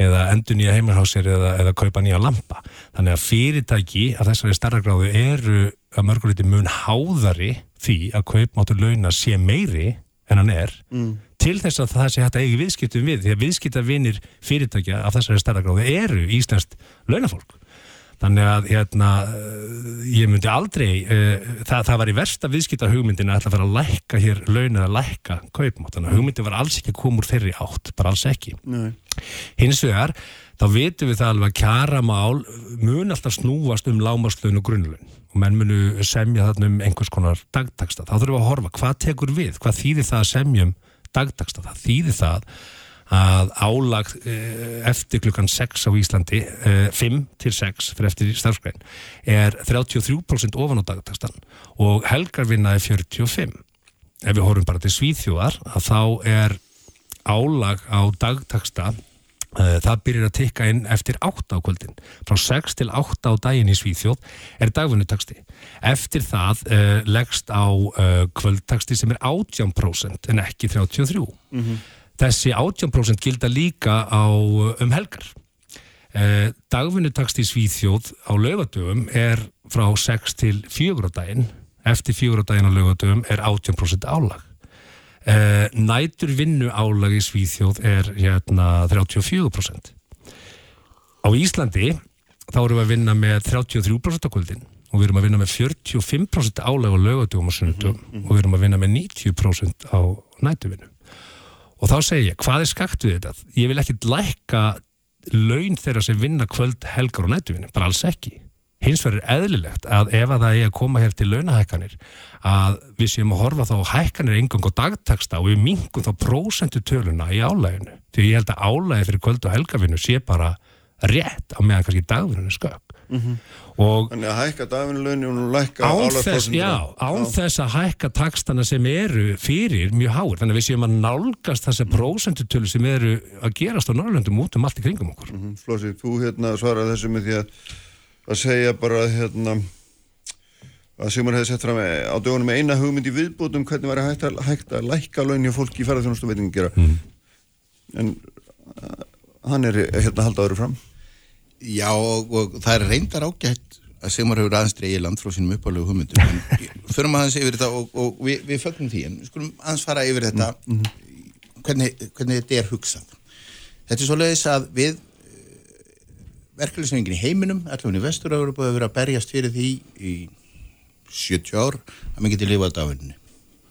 eða endur nýja heimarhásir eða, eða kaupa nýja lampa. Þannig að fyrirtæki af þessari starra gráðu eru að mörguleiti mun háðari því að kaupmáttur launa sé meiri en hann er mm. til þess að það sé hægt að eigi viðskiptum við því að viðskiptavinir fyrirtækja af þessari starragráði eru íslenskt launafólk þannig að hérna, ég myndi aldrei uh, það, það var í versta viðskipta hugmyndin að ætla að fara að lækka hér laun eða lækka kaupmátt, þannig að hugmyndin var alls ekki að koma úr þeirri átt, bara alls ekki. Nei. hins vegar, þá vitum við það alveg að kjara mál mun alltaf snúast um lámaslun og grunnlun og menn munu semja þarna um einhvers konar dagtaksta, þá þurfum við að horfa hvað tekur við, hvað þýðir það að semjum dagdagsta. Það þýðir það að álag eh, eftir klukkan 6 á Íslandi 5 eh, til 6 fyrir eftir starfskræn er 33% ofan á dagdagstan og helgarvinna er 45 ef við horfum bara til Svíþjóðar að þá er álag á dagdagsta Eh, það byrjir að tikka inn eftir 8 á kvöldin. Frá 6 til 8 á daginn í Svíþjóð er dagvunnutaksti. Eftir það uh, leggst á uh, kvöldtaksti sem er 18% en ekki 33%. Mm -hmm. Þessi 18% gilda líka á um helgar. Uh, dagvunnutaksti í Svíþjóð á lögadöfum er frá 6 til 4 á daginn. Eftir 4 á daginn á lögadöfum er 18% álag. Uh, nætur vinnu álag í Svíþjóð er hérna 34%. Á Íslandi þá erum við að vinna með 33% á kvöldin og við erum að vinna með 45% álag á lögatugum og sunnundum mm -hmm. og við erum að vinna með 90% á nætuvinnu. Og þá segir ég, hvað er skakt við þetta? Ég vil ekki lækka laun þeirra sem vinna kvöld, helgar og nætuvinnu, bara alls ekki hins vegar er eðlilegt að ef að það er að koma hér til launahækkanir að við séum að horfa þá hækkanir engang á dagteksta og við mingum þá prósentu töluna í álæginu því ég held að álægi fyrir kvöld og helgavinu sé bara rétt á meðan kannski dagvinnunni skök mm -hmm. Þannig að hækka dagvinnulögni og lækka álægprosentuna Já, án þess að hækka takstana sem eru fyrir mjög háir. Þannig að við séum að nálgast þessa prósentu tölu sem eru að gerast á Norrlöndum út um allt í kringum okkur. Mm -hmm. Flósi, þú hérna svaraði þessu með því að að segja bara hérna að Sigmar hefði sett fram á dögunum eina hugmynd í viðbútum hvernig var að, hægt að lækka launja fólki í ferðarþjónustu veitingin gera mm. en uh, hann er hérna haldaður fram Já og, og það er reyndar ágætt að Sigmar hefur aðeins dreyið land frá sínum uppálega hugmyndum. En förum aðeins yfir þetta og, og við, við fögnum því en skulum aðeins fara yfir þetta. Mm. hvernig, hvernig þetta er hugsað. Þetta er svo leiðis að við verkefliðsnefingin í heiminum, allavega í Vestur-Európa hefur verið að berjast fyrir því í 70 ár að maður geti lifað dagvinni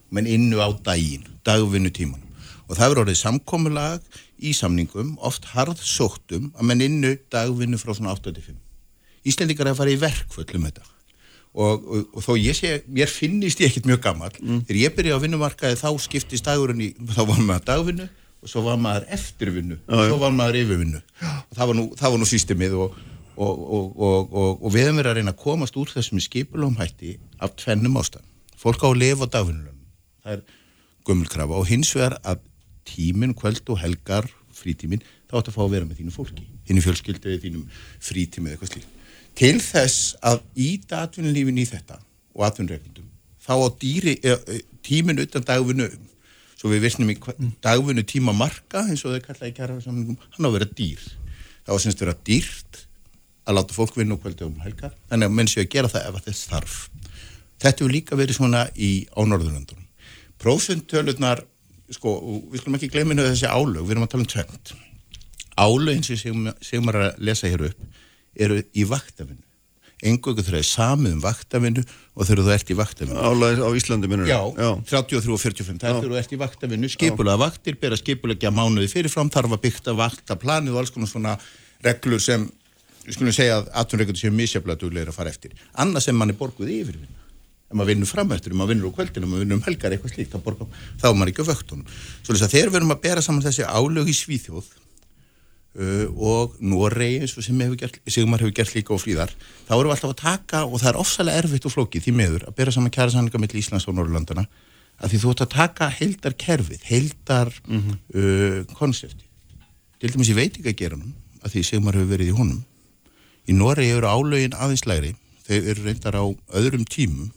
menn innu á daginn, dagvinnu tímanum og það hefur orðið samkomiðlag í samningum, oft harð sóttum að menn innu dagvinnu frá svona 85 í Íslendingar er að fara í verkföllum þetta. Og, og, og þó ég sé, mér finnist ég ekkit mjög gammal, mm. þegar ég byrja á vinnumarkaði þá skiptist dagurinn í, þá var maður dagvinnu og svo var maður eftirvinnu og svo var maður yfirvinnu. Og það var nú, það var nú systemið og, og við höfum verið að reyna að komast úr þessum skipulómhætti af tvennum ástæðan, fólk á að lifa á dagvinnulöfum, það er gömulkrafa og hins vegar að tíminn, kvöld og helgar, frítíminn, þá ætti að fá að vera með þínu fólki, þínu fjölskyldu, þínu frítímið eitthvað slíkt. Til þess að íta atvinnulífin í þetta og atvinnurreglundum þá á dýri, e, e, tíminn utan dagvinnu svo við vissnum í dagvinnu tíma marka eins og þau kallaði kæra hann á að vera dýr. Þá var semst vera dýrt að láta fólk vinna og kvöldi um helgar þannig að menn séu að gera það ef þess þarf. Þetta hefur líka verið svona í á Norðurlandunum prófundtölurnar sko, við skulum ekki glemja þessi álög, við erum að tala um tvönd álög eins og sem maður að lesa hér upp eru í vaktafinu engungu þau er samið um vaktafinu og þau eru þú ert í vaktafinu Álæðis á Íslandi minnur Já, Já, 33 og 45 það eru þú ert í vaktafinu, skipulega vaktir bera skipulega mánuði fyrirfram, þarf að bygta vaktaplanið og alls konar svona reglur sem, við skulum segja að atvinnreikundu séu misjaflega duglegir að fara eftir. Annað sem mann er borguð yfirvinna ef maður vinnur framöftur, ef maður vinnur úr kvöldinu ef maður vinnur um helgar eitthvað slíkt, þá er maður ekki á vöktunum. Svo þess að þegar við erum að bera saman þessi álög í Svíþjóð Uh, og Noregi eins og sem gert, Sigmar hefur gert líka og fríðar þá erum við alltaf að taka og það er ofsalega erfitt og flókið því meður að bera saman kæra sannleika mitt Íslands og Norrlandana að því þú ætti að taka heildar kerfið, heildar mm -hmm. uh, konsepti til dæmis ég veit ekki að gera hann að því Sigmar hefur verið í honum í Noregi eru álögin aðeins læri þau eru reyndar á öðrum tímum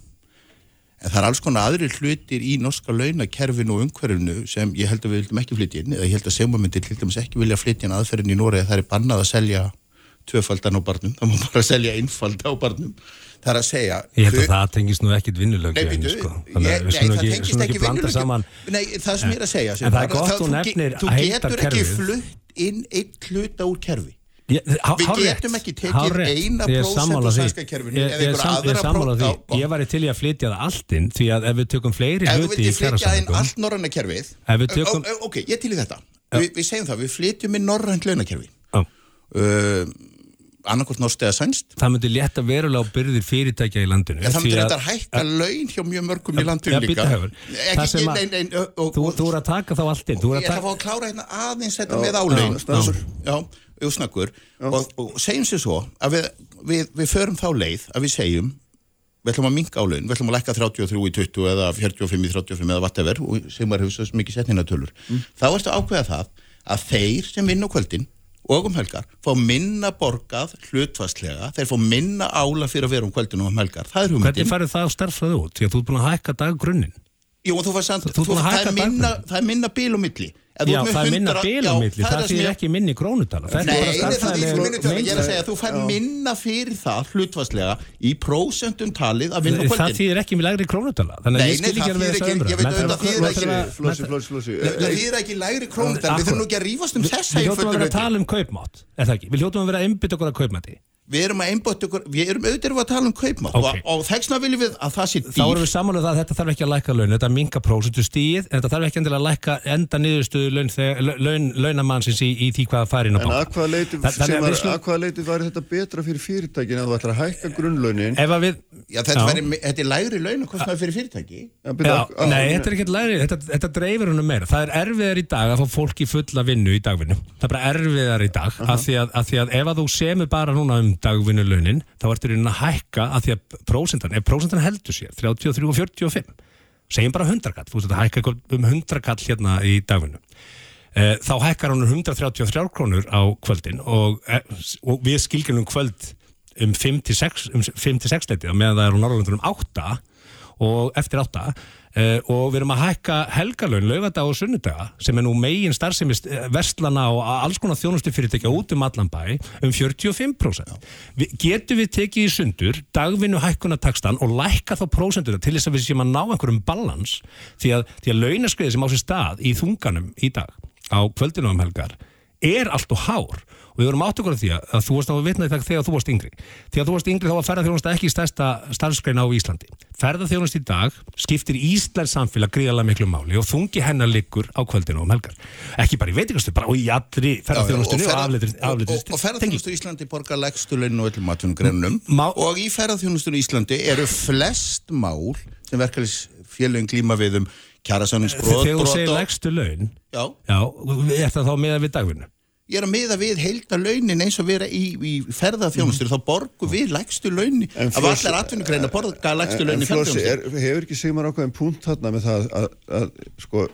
En það er alls konar aðri hlutir í norska launakerfinu og umhverfinu sem ég held að við vildum ekki flytja inn eða ég held að segmamyndir til dæmis ekki vilja flytja inn aðferðin í Nóri að það er bannað að selja tvöfaldan á barnum, það má bara selja einfalda á barnum. Það er að segja... Ég held að það tengist nú ekkit vinnulög Nei, veitu, sko. nei, það tengist ekki vinnulög Nei, það sem ég er að segja En það er gott og nefnir að heita kerfið Þú getur ekki flutt inn einn hlut á kerfi við getum ekki tekið eina prósent úr sænska kerfinu eða einhverja aðra prósent ég var til í að flytja það allt inn því að ef við tökum fleiri ef hluti í kjærasamlingum allt norranna kerfið tökum... ok, ég til í þetta. Vi, við segjum það, við flytjum í norrann launakerfi. Uh, annarkort norst eða sænst. Það myndi létta verulega á byrðir fyrirtækja í landinu það myndi þetta hækka laun hjá mjög mörgum í landinu líka. þú er að taka þá allt inn ég ætla að fá að klára hérna aðeins þetta með álegin já. auðsnakkur og, og segjum sér svo að við, við, við förum þá leið að við segjum við ætlum að minga álaun, við ætlum að lækka 33 í 20 eða 45 í 35 eða whatever sem hefur svo mikið setningatölur mm. þá erstu að ákveða það að þeir sem vinn á kvöldin og um helgar fá minna borgað hlutfastlega, þeir fá minna ála fyrir að vera um kvöldin og um helgar, er Hvernig farið það á starfraðu út? Því að þú er búin að hækka daggrunnin Jú, þú fær samt, þú, það, er minna, það er minna bíl og milli. Já, það er minna bílamilli, það þýðir ekki minni krónutala. Nei, það þýðir minni tala, ég er að segja þú fær minna fyrir það hlutvarslega í prósentum talið að vinna kvöldin. Það þýðir ekki með lægri krónutala, þannig að ég skil ekki að vera þess að umra. Það þýðir ekki lægri krónutala, við þurfum nú ekki að rífast um þessa Við hljóttum að vera að tala um kaupmátt, er það ekki? Við hljóttum að vera að að við erum að einbátt ykkur, við erum auðvitað að tala um kaupmátt okay. og, og þessna viljum við að það sé dýr. Þá erum við samanlega það að þetta þarf ekki að læka laun, þetta minga prósutu stíð, en þetta þarf ekki að læka enda niðurstuðu laun, laun, launamannsins í, í því hvaða farin og bá. En að hvaða leiti, hvaða leiti var þetta betra fyrir fyrirtækin að þú ætlar að hækka grunnlaunin? Við, já, þetta, væri, þetta er lægri laun og kostnaði fyrir fyrirtæki. Já, já, á, nei, þetta er ekki lægri, þetta, þetta dreifir húnum meira. Það er erfiðar í dag að fá fólki fulla vinnu í dagvinnu. Það er bara erfiðar í dag, uh -huh. af því að, að, því að ef að þú semur bara núna um dagvinnulaunin þá ertur hérna að hækka að því að prósentan, ef prósentan heldur sér 33 og 45, segjum bara 100 kall, þú veist að hækka um 100 kall hérna í dagvinnu. E, þá hækkar hann um 133 krónur á kvöldin og, e, og við skilgjum um kvöld um 5-6 um leitið meðan það er á Norrlundur um 8 og eftir 8 Uh, og við erum að hækka helgalögn laugadag og sunnudaga sem er nú megin starfsemist uh, vestlana og alls konar þjónustu fyrirtækja út um allan bæ um 45% vi, getur við tekið í sundur dagvinnu hækkunatakstan og lækka þá prósendur til þess að við séum að ná einhverjum balans? Því að, að launaskriði sem á sér stað í þunganum í dag á kvöldinu um helgar er allt og hár og við vorum átt okkur af því að þú varst á að vitna í það þegar þú varst yngri. Þegar þú varst yngri þá var ferðarþjónust ekki stærsta starfskreina á Íslandi. Ferðarþjónust í dag skiptir Íslands samfélag gríðalega miklu máli og þungi hennar liggur á kvöldinu um helgar. Ekki bara í veitingastu, bara og í allri ferðarþjónustunni og afleitur. Og, og, og ferðarþjónustu í Íslandi borgar legstu laun og öllum matfunugreinunum og í ferðarþjónustunni í Íslandi eru flest mál sem verkefælisfélögin um er ég er að miða við heilta launin eins og vera í, í ferðarþjónustur mm. þá borgu við lægstu launi af allar atvinnugreina borga lægstu launi ferðarþjónustur Hefur ekki Sigmar ákveðin punkt þarna með það að, að, að sko,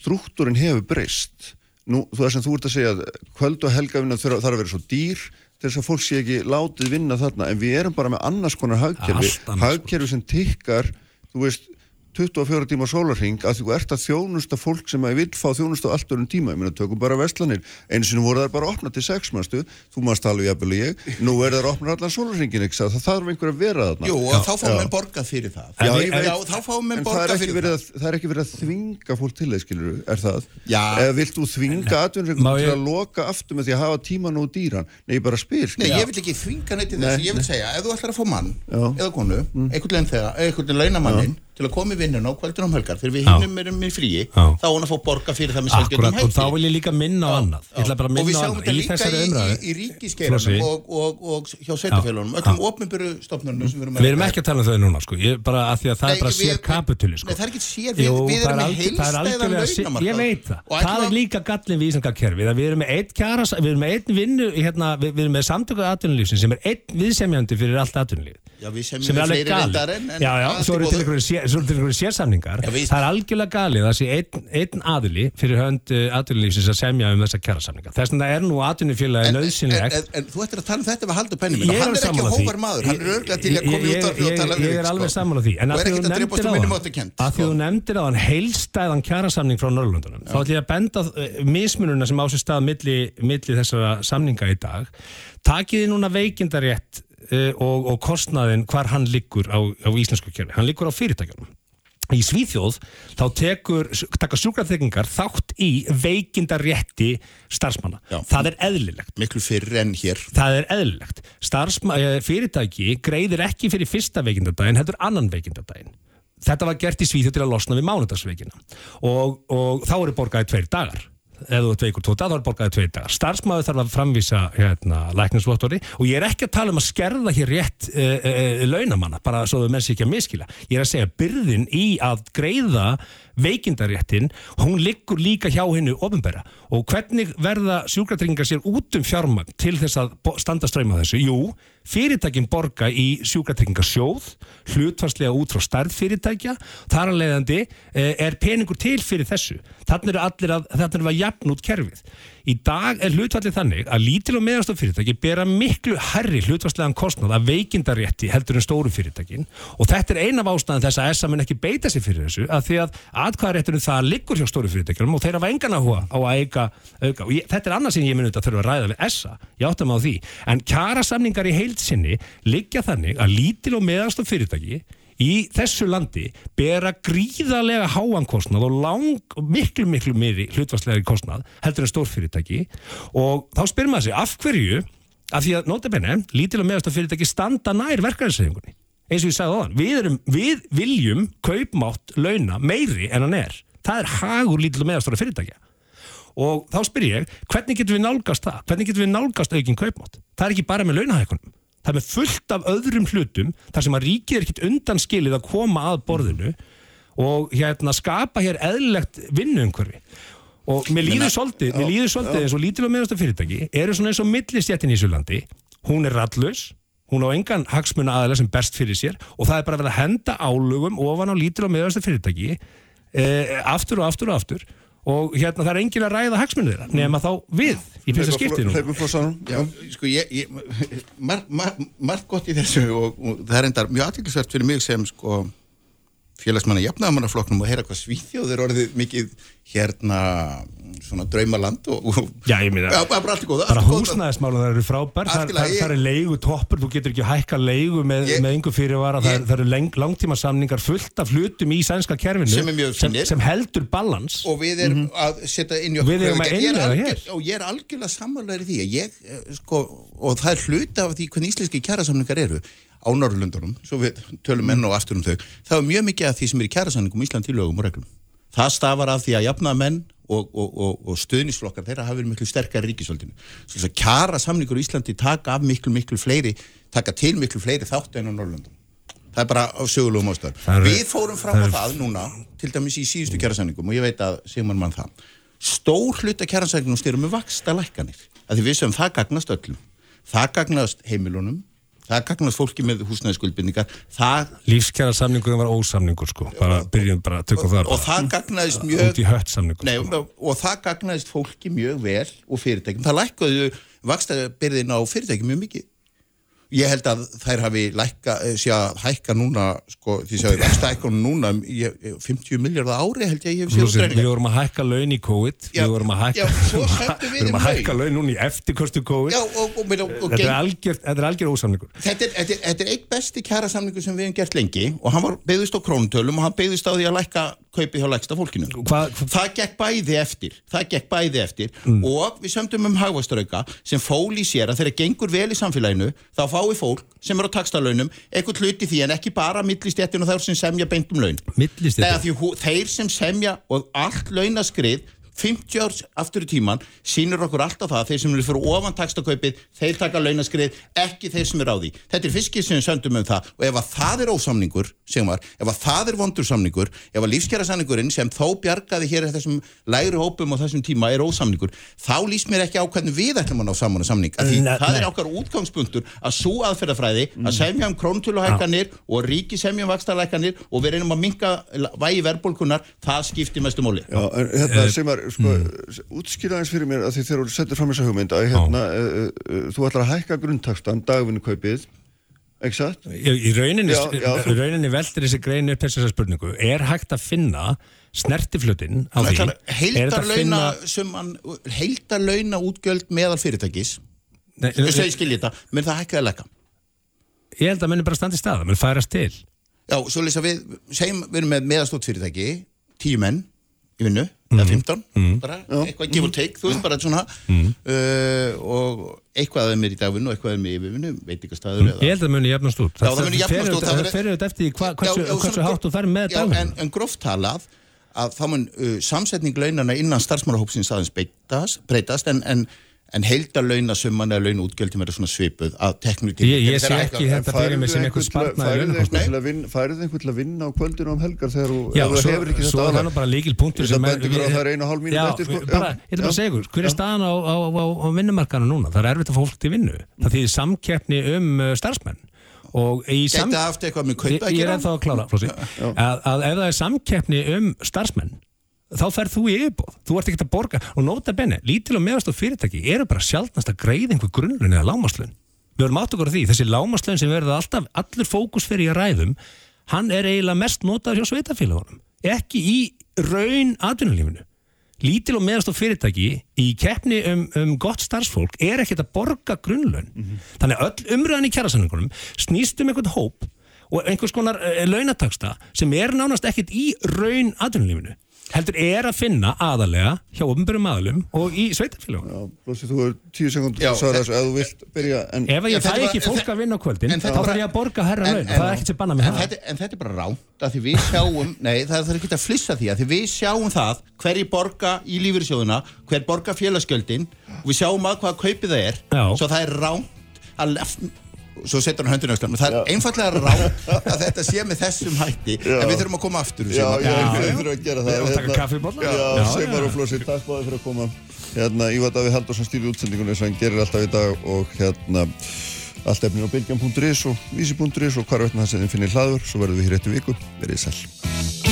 struktúrin hefur breyst? Nú, þú veist sem þú ert að segja að kvöld og helgavinna þarf að vera svo dýr til þess að fólk sé ekki látið vinna þarna. En við erum bara með annars konar hagkerfi. Hagkerfi sem tikkar þú veist 24 tíma sólarring að þú ert að þjónusta fólk sem að vil fá þjónusta allt örum tíma, ég meina tökum bara vestlanir einu sinni voru það bara opnað til sex mannstu þú maður alveg jafnvel og ég, nú er það opnað allan sólarringin, ekki það þarf einhver að vera þarna. Jú, og þá fáum við borgað fyrir það. Já, já, já, já þá fáum við borgað fyrir það. Að, það er ekki verið að þvinga fólk til það, skilur, er það? Já. Eða vilt þú þvinga atvinningum til að loka aftur með því að hafa tíman og dýran? Nei, bara spil. Nei, ég vil ekki þvinga neitt í þessu, ég vil segja, ef þú ætlar að fá mann eða konu, mm. einhvern til að koma í vinnun á kvöldunum helgar. Þegar við hinnum erum í fríi þá hún að fá borga fyrir það með selgjöndum helgi og þá vil ég líka minna á annað. Og við sjáum þetta líka í, í, í ríkiskeiranum og, og, og hjá sveitafélunum öllum ofnbjörðu stofnunum við erum að Við erum ekki að tala um þau núna sko. Ég, bara að því að það Nei, er bara sér kapitúli sko. Það er ekki sér, við, við erum með heilstæðan launamarkað. Ég veit það, það er líka gallin við erum með kjara, við erum með einn vinnu hérna, við erum með er fyrir allt atvinnulíf Já, við við en... Einhverju sérsamningar. Það er algjörlega galið að sé einn, einn aðili fyrir hönd uh, atvinnulífsins að semja um þessa kjærasamninga. Þess vegna er nú atvinnufélagi nöðsynlegt. En, en, en þú ættir að tala um þetta við haldur pennum minn og hann er ekki hóvar maður, hann er örglega til að koma út af því og tala um því. Ég er alveg saman á því. En að því þú nefndir á hann heilstæðan kjærasamning frá Norrlundunum, þá ætlum ég að benda uh, mismununa sem á sér stað milli þessara samninga í dag. Takiði núna veikindarétt og, og kostnaðin hvar hann liggur á, á íslensku kjörni. Hann liggur á fyrirtækjum. Í Svíþjóð þá tekur, taka sjúkraþekkingar þátt í veikindarétti starfsmanna. Já. Það er eðlilegt. Miklu fyrir enn hér. Það er eðlilegt. Starfsma, eh, fyrirtæki greiðir ekki fyrir fyrsta veikindardaginn, heldur annan veikindardaginn. Þetta var gert í Svíþjóð til að losna við mánudagsveikina og, og þá eru borgaði tveir dagar ef þú ert veikur tóta, þá er borgaðið tveir dagar. Starfsmæður þarf að framvísa hérna, lækningsvottori og ég er ekki að tala um að skerða hér rétt e, e, e, launamanna bara svo þau menn sér ekki að miskila ég er að segja byrðin í að greiða veikindaréttin, hún liggur líka hjá hennu ofinbæra og hvernig verða sjúkratryggingar sér út um fjármagn til þess að standa ströyma þessu? Jú, fyrirtækin borga í sjúkratryggingarsjóð, hlutvarslega út frá starf fyrirtækja, þar að leiðandi eh, er peningur til fyrir þessu. Þannig eru allir að, þannig eru að jafn út kerfið. Í dag er hlutfallið þannig að lítil og meðanstof fyrirtæki bera miklu herri hlutfallslegan kostnad að veikindarétti heldur en stóru fyrirtækin. Og þetta er eina af ástæðan þess að ESA mun ekki beita sig fyrir þessu að því að atkvæðaréttunum það liggur hjá stóru fyrirtækjum og þeir hafa engan áhuga á að eiga auka. Og ég, þetta er annað sem ég mun auðvitað að þurfa að ræða við ESA, ég áttam á því. En kjarasamningar í heilsinni liggja þannig að lítil og meðanstof fyrirtæki í þessu landi bera gríðarlega háankostnað og lang, miklu, miklu meiri hlutvarslegri kostnað heldur en stórfyrirtæki. Og þá spyrir maður sig af hverju, af því að notabenni, lítil og meðast af fyrirtæki standa nær verkefæðissefingunni eins og ég sagði á þann, við, erum, við viljum kaupmátt launa meiri en hann er. Það er hagur lítil og meðast af fyrirtækja. Og þá spyr ég, hvernig getur við nálgast það? Hvernig getur við nálgast aukinn kaupmátt? Það er ekki bara með launahækunum það er fullt af öðrum hlutum þar sem að ríkið er ekkit undanskilið að koma að borðinu og hérna skapa hér eðlilegt vinnuumhverfi. Og mér líður svolítið, mér líður svolítið eins og lítil og meðastu fyrirtæki eru svona eins og millistjættin í Ísulandi hún er rallus, hún á engan hagsmuna aðeins sem best fyrir sér og það er bara að vera að henda álugum ofan á lítil og meðastu fyrirtæki eh, aftur og aftur og aftur og hérna það er engin að ræða hagsmunni þeirra nema þá við í fyrsta skiptinu. sko ég, ég margt mar, mar gott í þessu og, og það er enda mjög aðtækisvært fyrir mig sem sko félagsmanna jafnaðamannaflokknum og heyra hvað Svíþjóður orðið mikið hérna svona draumaland og, og Já, ég meina, Já, bara bara húsnæðismálum það eru frábær, það, það, það er leigu toppur, þú getur ekki hækka leigu með, með einhver fyrirvara, það, ég- er- það eru leng, langtíma samningar fullt af hlutum í sænska kerfinu Sem sem, sem heldur balans og við erum að setja inn Og að. Ég er er algjörlega sammálaður í því að ég, eh, sko, og það er hluti af því hvernig íslenski kjærasamningar eru á Norrlundunum, svo við tölum enn og aftur um þau, það er mjög mikið af því sem er í kjærasamningum í Ísland til lögum og reglum. Það stafar af því að jafna menn og, og, og, og stöðnisflokkar þeirra hafi verið miklu sterkar í ríkisvöldinu svo þess að kjara samningur í Íslandi taka af miklu miklu fleiri taka til miklu fleiri þáttu enn á Norrlundum það er bara á sögulegum Það eru- við fórum fram á það núna til dæmis í síðustu kjærasamningum og ég veit að Sigmar mann það. Stór hluta kjærasamningum styrum með vaksta lækkanir að því við sem það gagnast öllum. Það gagnast heimilunum það gagnast fólki með húsnæðiskuldbindningar það, lífskjara samningur var ósamningur sko, bara byrjum bara að tökka það og það gagnaðist út mjög Nei, sko. og það gagnaðist fólki mjög vel og fyrirtækjum, það lækkaðu vaksta byrðin á fyrirtækjum mjög mikið ég held að þær hafi lækka, eh, sé að hækka núna sko, því að vaksta hækkunum núna um, ég- ég- 50 miljardar ári held ég. Við vorum að hækka laun í COVID Já, Við vorum að hækka, já, við við þeim hækka laun. núna í eftirkostu COVID Já, og, og, og, Þetta er algjör, þetta er algjör ósamningur Þetta er, þetta, er, þetta er eitt besti kjærasamningu sem við hefum gert lengi og hann var beðist á krónutölum og hann beðist á því að lækka kaupið hjá læksta fólkinu. Hva, Það gekk bæði eftir, gekk bæði eftir Mm. og við sömdum um hagvastrauka sem fól í sér að þegar gengur vel í samfélaginu þá fái fólk sem er á takstalögnum eitthvað hluti því en ekki bara millistjættin og þær sem semja beint um laun. Millistéttin? Nei, því þeir sem semja og allt launaskrið 50 árs aftur í tíman sínur okkur alltaf það að þeir sem eru fyrir ofan takstakaupið, þeir taka launaskrið ekki þeir sem eru á því. Þetta er fiskið sem við söndum um það og ef að það er ósamningur sem var, ef að það er vondur samningur ef að lífskjara samningurinn sem þó bjargaði hér þessum lægri hópum á þessum tíma er ósamningur, þá lýst mér ekki á hvernig við ætlum að ná saman að samning. Að því Nei, það er okkar útgangspunktur að svo aðferðafræði að semja um króntöluhækkanir og ríki semja um vaxtalækkanir og við reynum að minka vægi verðbólkunar, það skiptir mestu móli Já, hérna, Sko, útskýra eins fyrir mér að því þegar þú settir fram þessa hugmynd að hérna, uh, uh, þú ætlar að hækka grunntakstan, dagvinnu kaupið, ekki satt? Í, í rauninni, rauninni veldur þessi grein upp þessar spurningu. Er hægt að finna snertiflutin á því? Er heildarlauna summan, heildarlauna útgjöld meðal fyrirtækis? Nei, ég segi skilji þetta, menn það hækkaði að lekka Ég held að menni bara standi í staða, menn færast til. Já, svo lýsa við, segjum við erum með meðastótt fyrirtæki, tíu menn í vinnu, eða 15 bara eitthvað give or take, þú veist bara svona uh, og eitthvað er mér í dagvinnu og eitthvað er mér í yfirvinnu veit ekki staður Ég held að muni jafnast út. Já, það muni jafnast út, það Það fer auðvitað eftir hva, hversu, Já, já, hversu hátt þú fer með dagvinnu en, en gróft talað að þá mun uh, samsetning launana innan starfsmálahópsins aðeins breytast, breytast en, en, en heildarlaunasumman eða launaútgjöldum er svona svipuð að teknu til Ég, ég sé ekki þetta fyrir mig sem spartnaði færðu launakostnaði. einhvern til að vinna- færðu einhvern til að vinna á kvöldinu um helgar þegar þú hefur ekki þetta er það er einu og hálf eftir, sko. ég ætla bara segja ykkur, hver er staðan á, á, á, á vinnumarkanu núna? Það er erfitt að fá fólk til vinnu Það þýðir samkeppni um uh, starfsmenn. Gæti haft eitthvað með kaupa Ég, að ég er gera ennþá að klára, Flósi að, að ef það er samkeppni um starfsmenn þá ferð þú í yfirbóð, þú ert ekki að borga. Og nota benni, lítil og meðast og fyrirtæki eru bara sjálfnast að greiða einhver grunnlun eða lámaslun. Við erum átt okkur á því þessi lámaslun sem verður alltaf allur fókus fyrir í að ræðum, hann er eiginlega mest notaður hjá sveitafélagunum ekki í raun atvinnulífinu. Lítil og meðast og fyrirtæki í keppni um, um gott starfsfólk er ekkert að borga grunnlun þannig að öll umröðan í kjærasamningunum snýst um einhvern hóp og einhvers konar uh, launataksta sem er nánast ekkert í raun atvinnulífinu heldur er að finna aðalega hjá ofnbjörnum aðalum og í sveitarfélagunum Já, Flósi, þú er tíu sekund að svara þe- þessu ef þú vilt byrja en ef ég fæ ekki fólk að vinna á kvöldin En þá þarf ég að borga herra laun. en- það er ekkert sem banna með en það þetta, en þetta er bara ránt að því við sjáum, nei það er ekki að flissa því að því við sjáum það hverji borga í lífyrirsjóðuna, hver borga félagsgjöldin og við sjáum að hvað kaupið það er. Já. svo það er ránt að svo setur hann höndinu öslam það er einfallega ránt að þetta sé með þessum hætti en við þurfum að koma aftur Já, já, Já, við já. þurfum að gera það Við erum að taka hérna. kaffibolla. Já, Já, já. og Flósi, takk báði fyrir að koma hérna, Ívar Davíð Haldursson stýri útsendingunni sem hann gerir alltaf í dag og hérna allt efnin á bylgjan.is og vísi.is og hvar veitna það sem þið finnir hlaður svo verðum við hér eftir viku, verið sæl